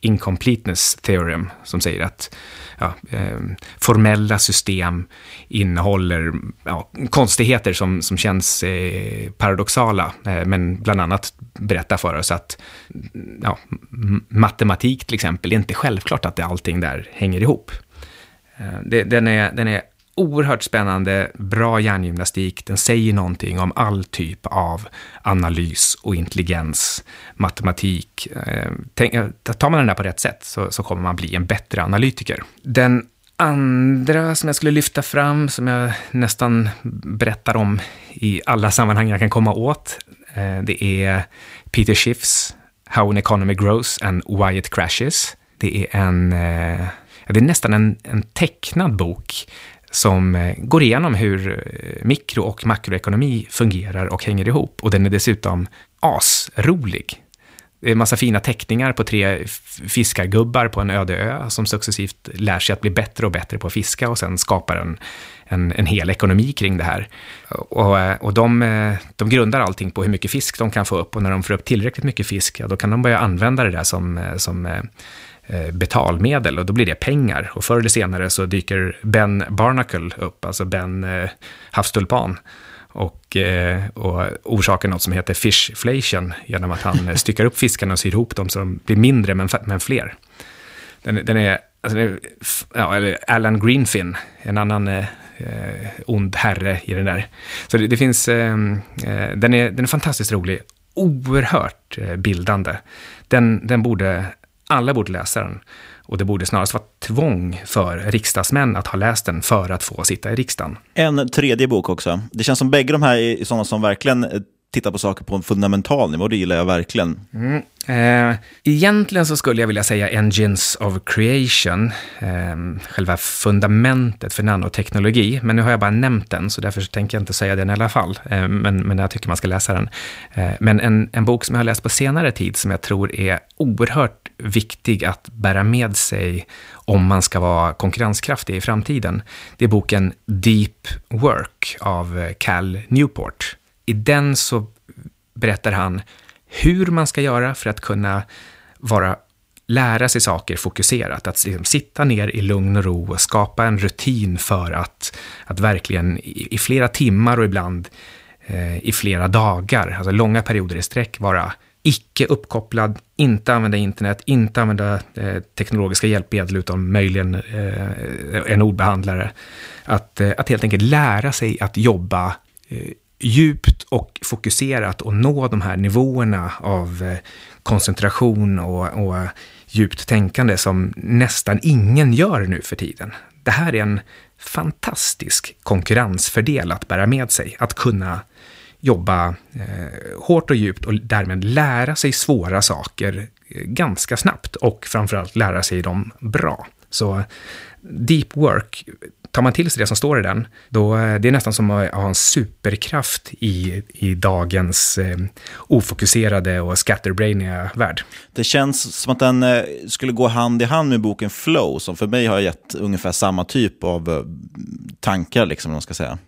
incompleteness theorem, som säger att ja, ehm, formella system innehåller ja, konstigheter som, som känns paradoxala, men bland annat berättar för oss att ja, matematik till exempel, det är inte självklart att det, allting där hänger ihop. Eh, det, den, är, den är oerhört spännande, bra hjärngymnastik, den säger någonting om all typ av analys och intelligens, matematik. Eh, tänk, eh, tar man den där på rätt sätt så, så kommer man bli en bättre analytiker. Den andra som jag skulle lyfta fram, som jag nästan berättar om i alla sammanhang jag kan komma åt, det är Peter Schiffs How an Economy Grows and Why It Crashes. Det är en, eh, det är nästan en, en tecknad bok som eh, går igenom hur eh, mikro och makroekonomi fungerar och hänger ihop. Och den är dessutom asrolig. Det är en massa fina teckningar på tre fiskargubbar på en öde ö som successivt lär sig att bli bättre och bättre på att fiska och sen skapar en, en, en hel ekonomi kring det här. Och, eh, och de, eh, de grundar allting på hur mycket fisk de kan få upp och när de får upp tillräckligt mycket fisk, ja, då kan de börja använda det där som, eh, som betalmedel och då blir det pengar. Och förr eller senare så dyker Ben Barnacle upp, alltså Ben eh, havstulpan och, eh, och orsakar något som heter fishflation genom att han eh, styckar upp fiskarna och syr ihop dem så de blir mindre men, men fler. Den, den är, alltså den är ja, eller Alan Greenfin, en annan eh, eh, ond herre i den där. Så det, det finns, eh, den, är, den är fantastiskt rolig, oerhört bildande. Den, den borde, alla borde läsa den. Och det borde snarast vara tvång för riksdagsmän att ha läst den för att få sitta i riksdagen. En tredje bok också. Det känns som bägge de här är sådana som verkligen titta på saker på en fundamental nivå. Det gillar jag verkligen. Mm. Eh, egentligen så skulle jag vilja säga Engines of Creation, eh, själva fundamentet för nanoteknologi, men nu har jag bara nämnt den, så därför så tänker jag inte säga den i alla fall, eh, men, men jag tycker man ska läsa den. Eh, men en, en bok som jag har läst på senare tid, som jag tror är oerhört viktig att bära med sig om man ska vara konkurrenskraftig i framtiden, det är boken Deep Work av eh, Cal Newport. I den så berättar han hur man ska göra för att kunna vara, lära sig saker fokuserat. Att liksom sitta ner i lugn och ro och skapa en rutin för att, att verkligen i, i flera timmar och ibland eh, i flera dagar, alltså långa perioder i sträck, vara icke uppkopplad, inte använda internet, inte använda eh, teknologiska hjälpmedel utan möjligen eh, en ordbehandlare. Att, eh, att helt enkelt lära sig att jobba eh, djupt och fokuserat och nå de här nivåerna av eh, koncentration och, och djupt tänkande som nästan ingen gör nu för tiden. Det här är en fantastisk konkurrensfördel att bära med sig, att kunna jobba eh, hårt och djupt och därmed lära sig svåra saker eh, ganska snabbt och framförallt lära sig dem bra. Så deep work, tar man till sig det som står i den, då eh, det är nästan som att ha en superkraft i, i dagens eh, ofokuserade och scatterbrainiga värld. Det känns som att den eh, skulle gå hand i hand med boken Flow, som för mig har gett ungefär samma typ av eh, tankar, liksom, om man ska säga.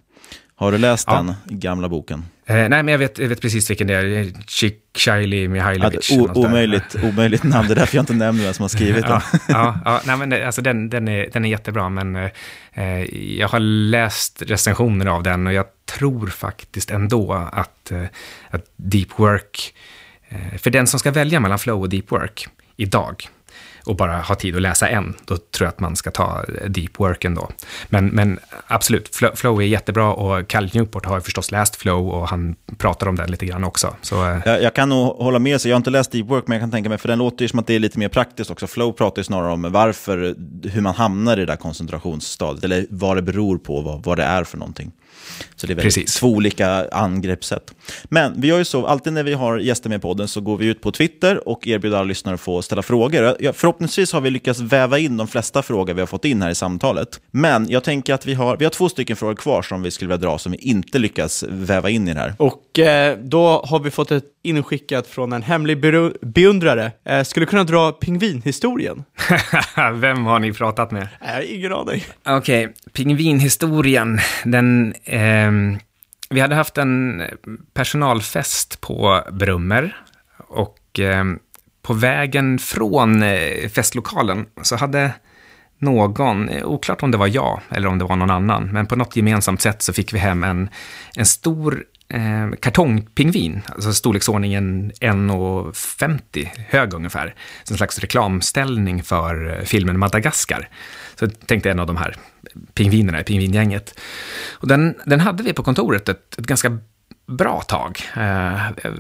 Har du läst Ja. den gamla boken? Eh, nej, men jag vet, jag vet precis vilken det är. Ciccioli Mihailovic. Ja, omöjligt, omöjligt namn, det är därför jag inte nämner vem som har skrivit den. ja, ja, ja, nej, men det- alltså den, den, är, den är jättebra, men eh, jag har läst recensioner av den och jag tror faktiskt ändå att, eh, att deep work, eh, för den som ska välja mellan flow och deep work idag, och bara ha tid att läsa en, då tror jag att man ska ta deep work ändå. Men, men absolut, flow är jättebra och Cal Newport har ju förstås läst flow och han pratar om den lite grann också. Så, eh. jag, jag kan nog hålla med, så jag har inte läst deep work, men jag kan tänka mig, för den låter ju som att det är lite mer praktiskt också. Flow pratar ju snarare om varför, hur man hamnar i det där koncentrationsstadiet, eller vad det beror på, vad, vad det är för någonting. Så det är Precis. två olika angreppssätt. Men vi gör ju så, alltid när vi har gäster med podden så går vi ut på Twitter och erbjuder alla lyssnare att få ställa frågor. Förhoppningsvis har vi lyckats väva in de flesta frågor vi har fått in här i samtalet. Men jag tänker att vi har, vi har två stycken frågor kvar som vi skulle vilja dra som vi inte lyckas väva in i det här. Och eh, då har vi fått ett inskickat från en hemlig beundrare. Eh, skulle kunna dra pingvinhistorien. Vem har ni pratat med? Äh, ingen aning. Okej, okay, pingvinhistorien, den... Eh, vi hade haft en personalfest på Brummer och eh, på vägen från eh, festlokalen så hade någon, eh, oklart om det var jag eller om det var någon annan, men på något gemensamt sätt så fick vi hem en, en stor eh, kartongpingvin, alltså storleksordningen 1,50 hög ungefär, som en slags reklamställning för eh, filmen Madagaskar. Så jag tänkte en av de här pingvinerna i pingvingänget. Och den, den hade vi på kontoret ett, ett ganska bra tag. Eh, eh,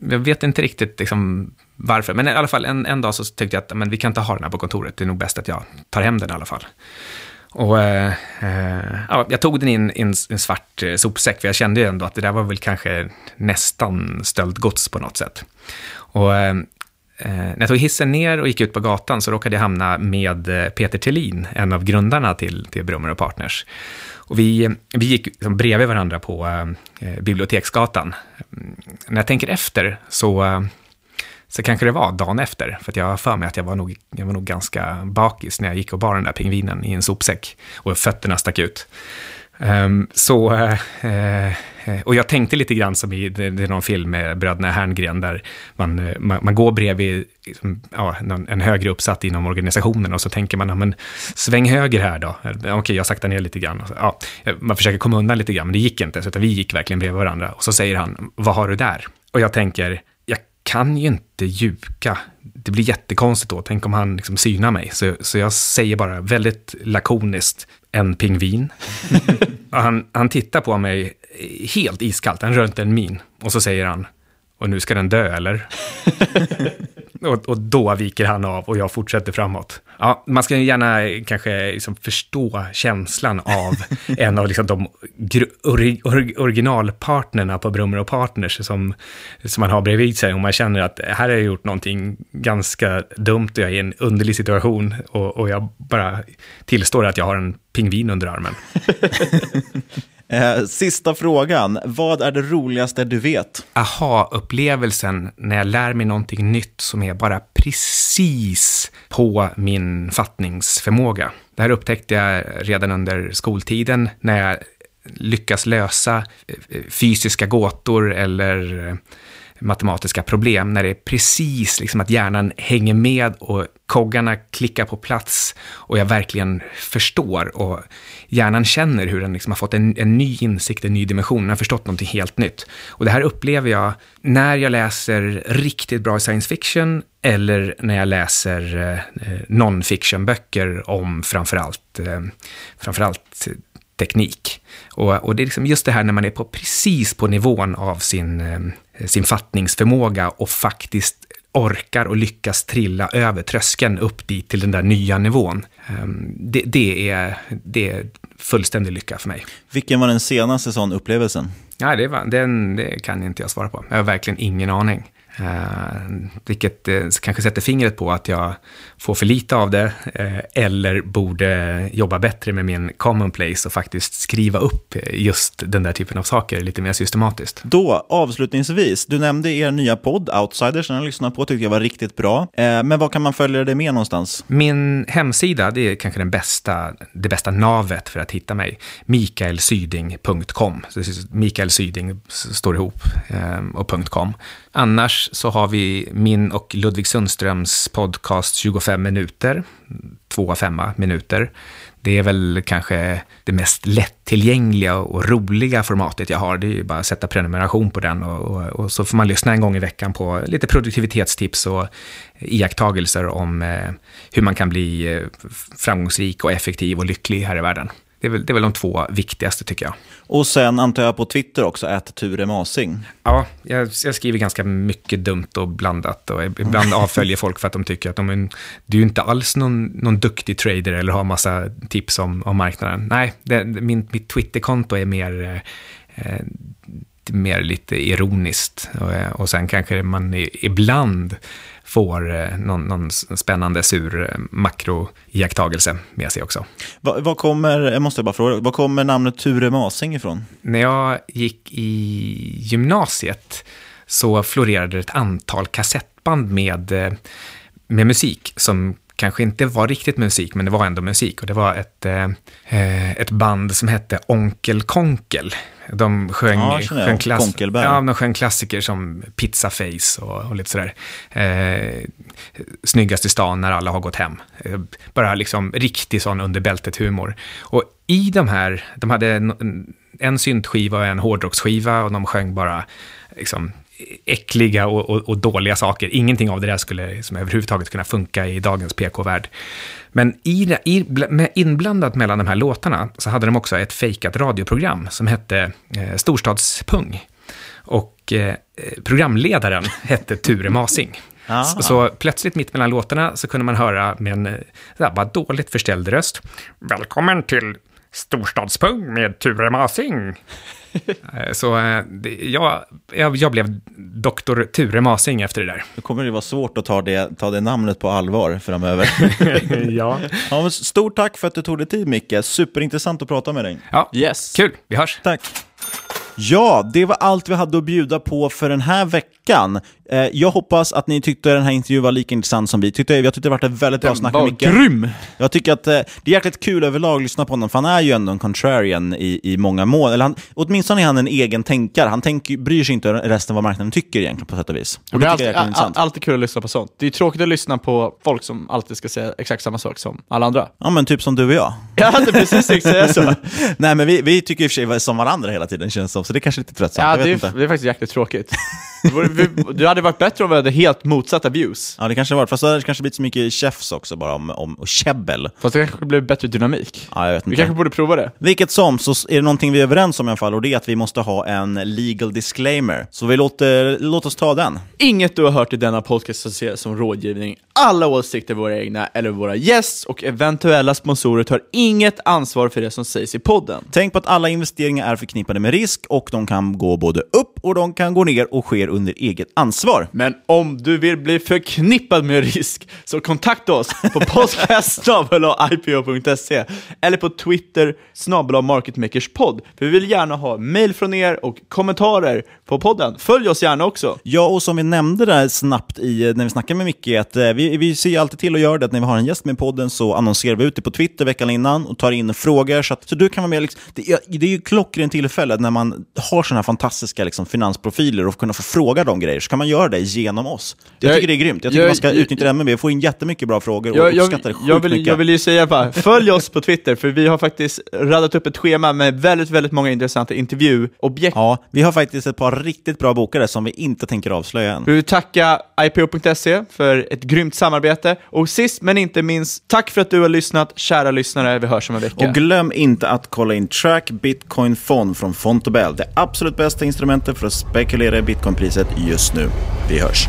jag vet inte riktigt liksom varför, men i alla fall en, en dag så tyckte jag att men vi kan inte ha den här på kontoret, det är nog bäst att jag tar hem den i alla fall. Och eh, eh ja, jag tog den i en, en, svart eh, sopsäck, för jag kände ju ändå att det där var väl kanske nästan stöldgods på något sätt. Och eh, Eh, när jag tog hissen ner och gick ut på gatan så råkade jag hamna med eh, Peter Tillin, en av grundarna till, till Brummer och Partners. Och vi, vi gick liksom bredvid varandra på eh, eh Biblioteksgatan. Mm, när jag tänker efter så så kanske det var dagen efter, för jag har för mig att jag var, nog, jag var nog ganska bakis när jag gick och bar den där pingvinen i en sopsäck och fötterna stack ut. Um, så, Eh, Eh, och jag tänkte lite grann som i det, det är någon film med bröderna Herngren, där man, eh, man, man, går bredvid liksom, ja, någon, en högre uppsatt inom organisationen och så tänker man, ja men sväng höger här då. Eh, okej, jag saktar ner lite grann. Ja, man försöker komma undan lite grann, men det gick inte, så vi gick verkligen bredvid varandra. Och så säger han, vad har du där? Och jag tänker, jag kan ju inte ljuga. Det blir jättekonstigt då. Tänk om han liksom synar mig. Så, så jag säger bara väldigt lakoniskt, en pingvin. han, han tittar på mig helt iskallt, han rör inte en min. Och så säger han, och nu ska den dö eller? och, och, då viker han av och jag fortsätter framåt. Ja, man ska gärna kanske liksom förstå känslan av en av liksom de or, or, originalpartnerna på Brummer och Partners som, som man har bredvid sig och man känner att här har jag gjort någonting ganska dumt och jag är i en underlig situation och, och jag bara tillstår att jag har en pingvin under armen. Eh, sista frågan. Vad är det roligaste du vet? Aha-upplevelsen när jag lär mig någonting nytt som är bara precis på min fattningsförmåga. Det här upptäckte jag redan under skoltiden när jag lyckas lösa eh, eh, fysiska gåtor eller eh, matematiska problem, när det är precis liksom att hjärnan hänger med och koggarna klickar på plats och jag verkligen förstår och hjärnan känner hur den liksom har fått en, en ny insikt, en ny dimension, den har förstått någonting helt nytt. Och det här upplever jag när jag läser riktigt bra science fiction eller när jag läser eh, eh non-fiction-böcker om framförallt, eh, framförallt teknik. Och, och, det är liksom just det här när man är på precis på nivån av sin, eh, sin fattningsförmåga och faktiskt orkar och lyckas trilla över tröskeln upp dit till den där nya nivån. Ehm, det, det, är, det är fullständig lycka för mig. Vilken var den senaste sån upplevelsen? Ja, det, var, den, det kan inte jag svara på. Jag har verkligen ingen aning. Uh, vilket uh, kanske sätter fingret på att jag får för lite av det, uh, eller borde jobba bättre med min commonplace och faktiskt skriva upp just den där typen av saker lite mer systematiskt. Då, avslutningsvis, du nämnde er nya podd, Outsiders, som jag lyssnade på, tyckte jag var riktigt bra. men vad kan man följa dig med någonstans? Min hemsida, det är kanske den bästa, det bästa navet för att hitta mig. mikaelsyding.com. Mikael Syding står ihop och .com. Annars så har vi min och Ludvig Sundströms podcast 25 minuter, två av femma minuter. Det är väl kanske det mest lättillgängliga och roliga formatet jag har. Det är ju bara att sätta prenumeration på den och, och, och så får man lyssna en gång i veckan på lite produktivitetstips och iakttagelser om eh, hur man kan bli eh, framgångsrik och effektiv och lycklig här i världen. Det är, väl, det är väl de två viktigaste tycker jag. Och sen antar jag på Twitter också, ät Ture Masing. Ja, jag, jag, skriver ganska mycket dumt och blandat och ibland avföljer folk för att de tycker att de är, du är inte alls någon, någon duktig trader eller har massa tips om, om marknaden. Nej, det, min, mitt Twitterkonto är mer, eh, mer lite ironiskt och, och sen kanske man ibland får eh, någon, någon spännande sur eh, makroiaktagelse med sig också. Vad, kommer, jag måste bara fråga, vad kommer namnet Ture Masing ifrån? När jag gick i gymnasiet så florerade ett antal kassettband med, eh, med musik som kanske inte var riktigt musik, men det var ändå musik. Och det var ett, eh, ett band som hette Onkel Konkel. De sjöng, ja, sjöng, klass, ja, de sjöng klassiker som Pizza Face och, och lite sådär. Eh, snyggast i stan när alla har gått hem. Eh, bara liksom riktig sån underbältet-humor. Och i de här, de hade en, en syntskiva och en hårdrocksskiva och de sjöng bara liksom, äckliga och, och, och, dåliga saker. Ingenting av det där skulle som överhuvudtaget kunna funka i dagens PK-värld. Men i, i, inblandat mellan de här låtarna så hade de också ett fejkat radioprogram som hette eh, Storstadspung. Och eh, programledaren hette Ture Masing. Så, så, plötsligt mitt mellan låtarna så kunde man höra med en där, bara dåligt förställd röst. Välkommen till Storstadspung med Ture Masing. Eh, så eh, jag, jag, blev doktor Ture Masing efter det där. Nu kommer det vara svårt att ta det, ta det namnet på allvar framöver. ja. ja stort tack för att du tog dig tid, Micke. Superintressant att prata med dig. Ja, yes. kul. Vi hörs. Tack. Ja, det var allt vi hade att bjuda på för den här veckan. Eh, jag hoppas att ni tyckte den här intervjun var lika intressant som vi tyckte. Jag tyckte det var ett väldigt bra snack med Micke. grym! Jag tycker att eh, det är jäkligt kul överlag att lyssna på honom, för han är ju ändå en contrarian i, i många mål. Eller han, åtminstone är han en egen tänkare. Han tänk, bryr sig inte resten vad marknaden tycker egentligen på sätt och vis. Och det, det är alltid, all, alltid kul att lyssna på sånt. Det är tråkigt att lyssna på folk som alltid ska säga exakt samma sak som alla andra. Ja, men typ som du och jag. Jag hade precis tänkt säga så. Nej, men vi, vi tycker i och för sig som varandra hela tiden, känns det som. Så det är kanske lite tröttsamt. Ja, det är, det är faktiskt jäkligt tråkigt. Det hade varit bättre om vi hade helt motsatta views. Ja, det kanske var. Fast det hade kanske blivit så mycket chefs också bara om, om och käbbel. Fast det kanske blev bättre dynamik. Ja, jag vet inte. Vi kanske borde prova det. Vilket som, så är det någonting vi är överens om i alla fall, och det är att vi måste ha en legal disclaimer. Så vi låter, låt oss ta den. Inget du har hört i denna podcast ses som rådgivning. Alla åsikter är våra egna eller våra gästs och eventuella sponsorer tar inget ansvar för det som sägs i podden. Tänk på att alla investeringar är förknippade med risk och de kan gå både upp och de kan gå ner och sker under eget ansvar. Men om du vill bli förknippad med risk så kontakta oss på podcast.ipo.se eller på Twitter snabel marketmakerspodd. För vi vill gärna ha mail från er och kommentarer på podden. Följ oss gärna också. Ja, och som vi nämnde där snabbt i, när vi snackade med Micke, att eh, vi, vi ser alltid till att göra det att när vi har en gäst med podden så annonserar vi ut det på Twitter veckan innan och tar in frågor så att så du kan vara med. Liksom, det, är, det är ju klockrent tillfälle när man har sådana här fantastiska liksom, finansprofiler och kunna få fråga de grejer, så kan man göra det genom oss. Jag, jag tycker det är grymt. Jag tycker jag, man ska utnyttja det, men vi får in jättemycket bra frågor och jag, uppskattar det jag vill, mycket. Jag vill ju säga bara, följ oss på Twitter, för vi har faktiskt radat upp ett schema med väldigt, väldigt många intressanta intervjuobjekt. Ja, vi har faktiskt ett par riktigt bra bokare som vi inte tänker avslöja än. Vi vill tacka IPO.se för ett grymt samarbete. Och sist men inte minst, tack för att du har lyssnat, kära lyssnare. Vi hörs om en vecka. Och glöm inte att kolla in Track Bitcoin Fond från Fontobel. Det absolut bästa instrumentet för att spekulera i bitcoinpriset just nu. Vi hörs.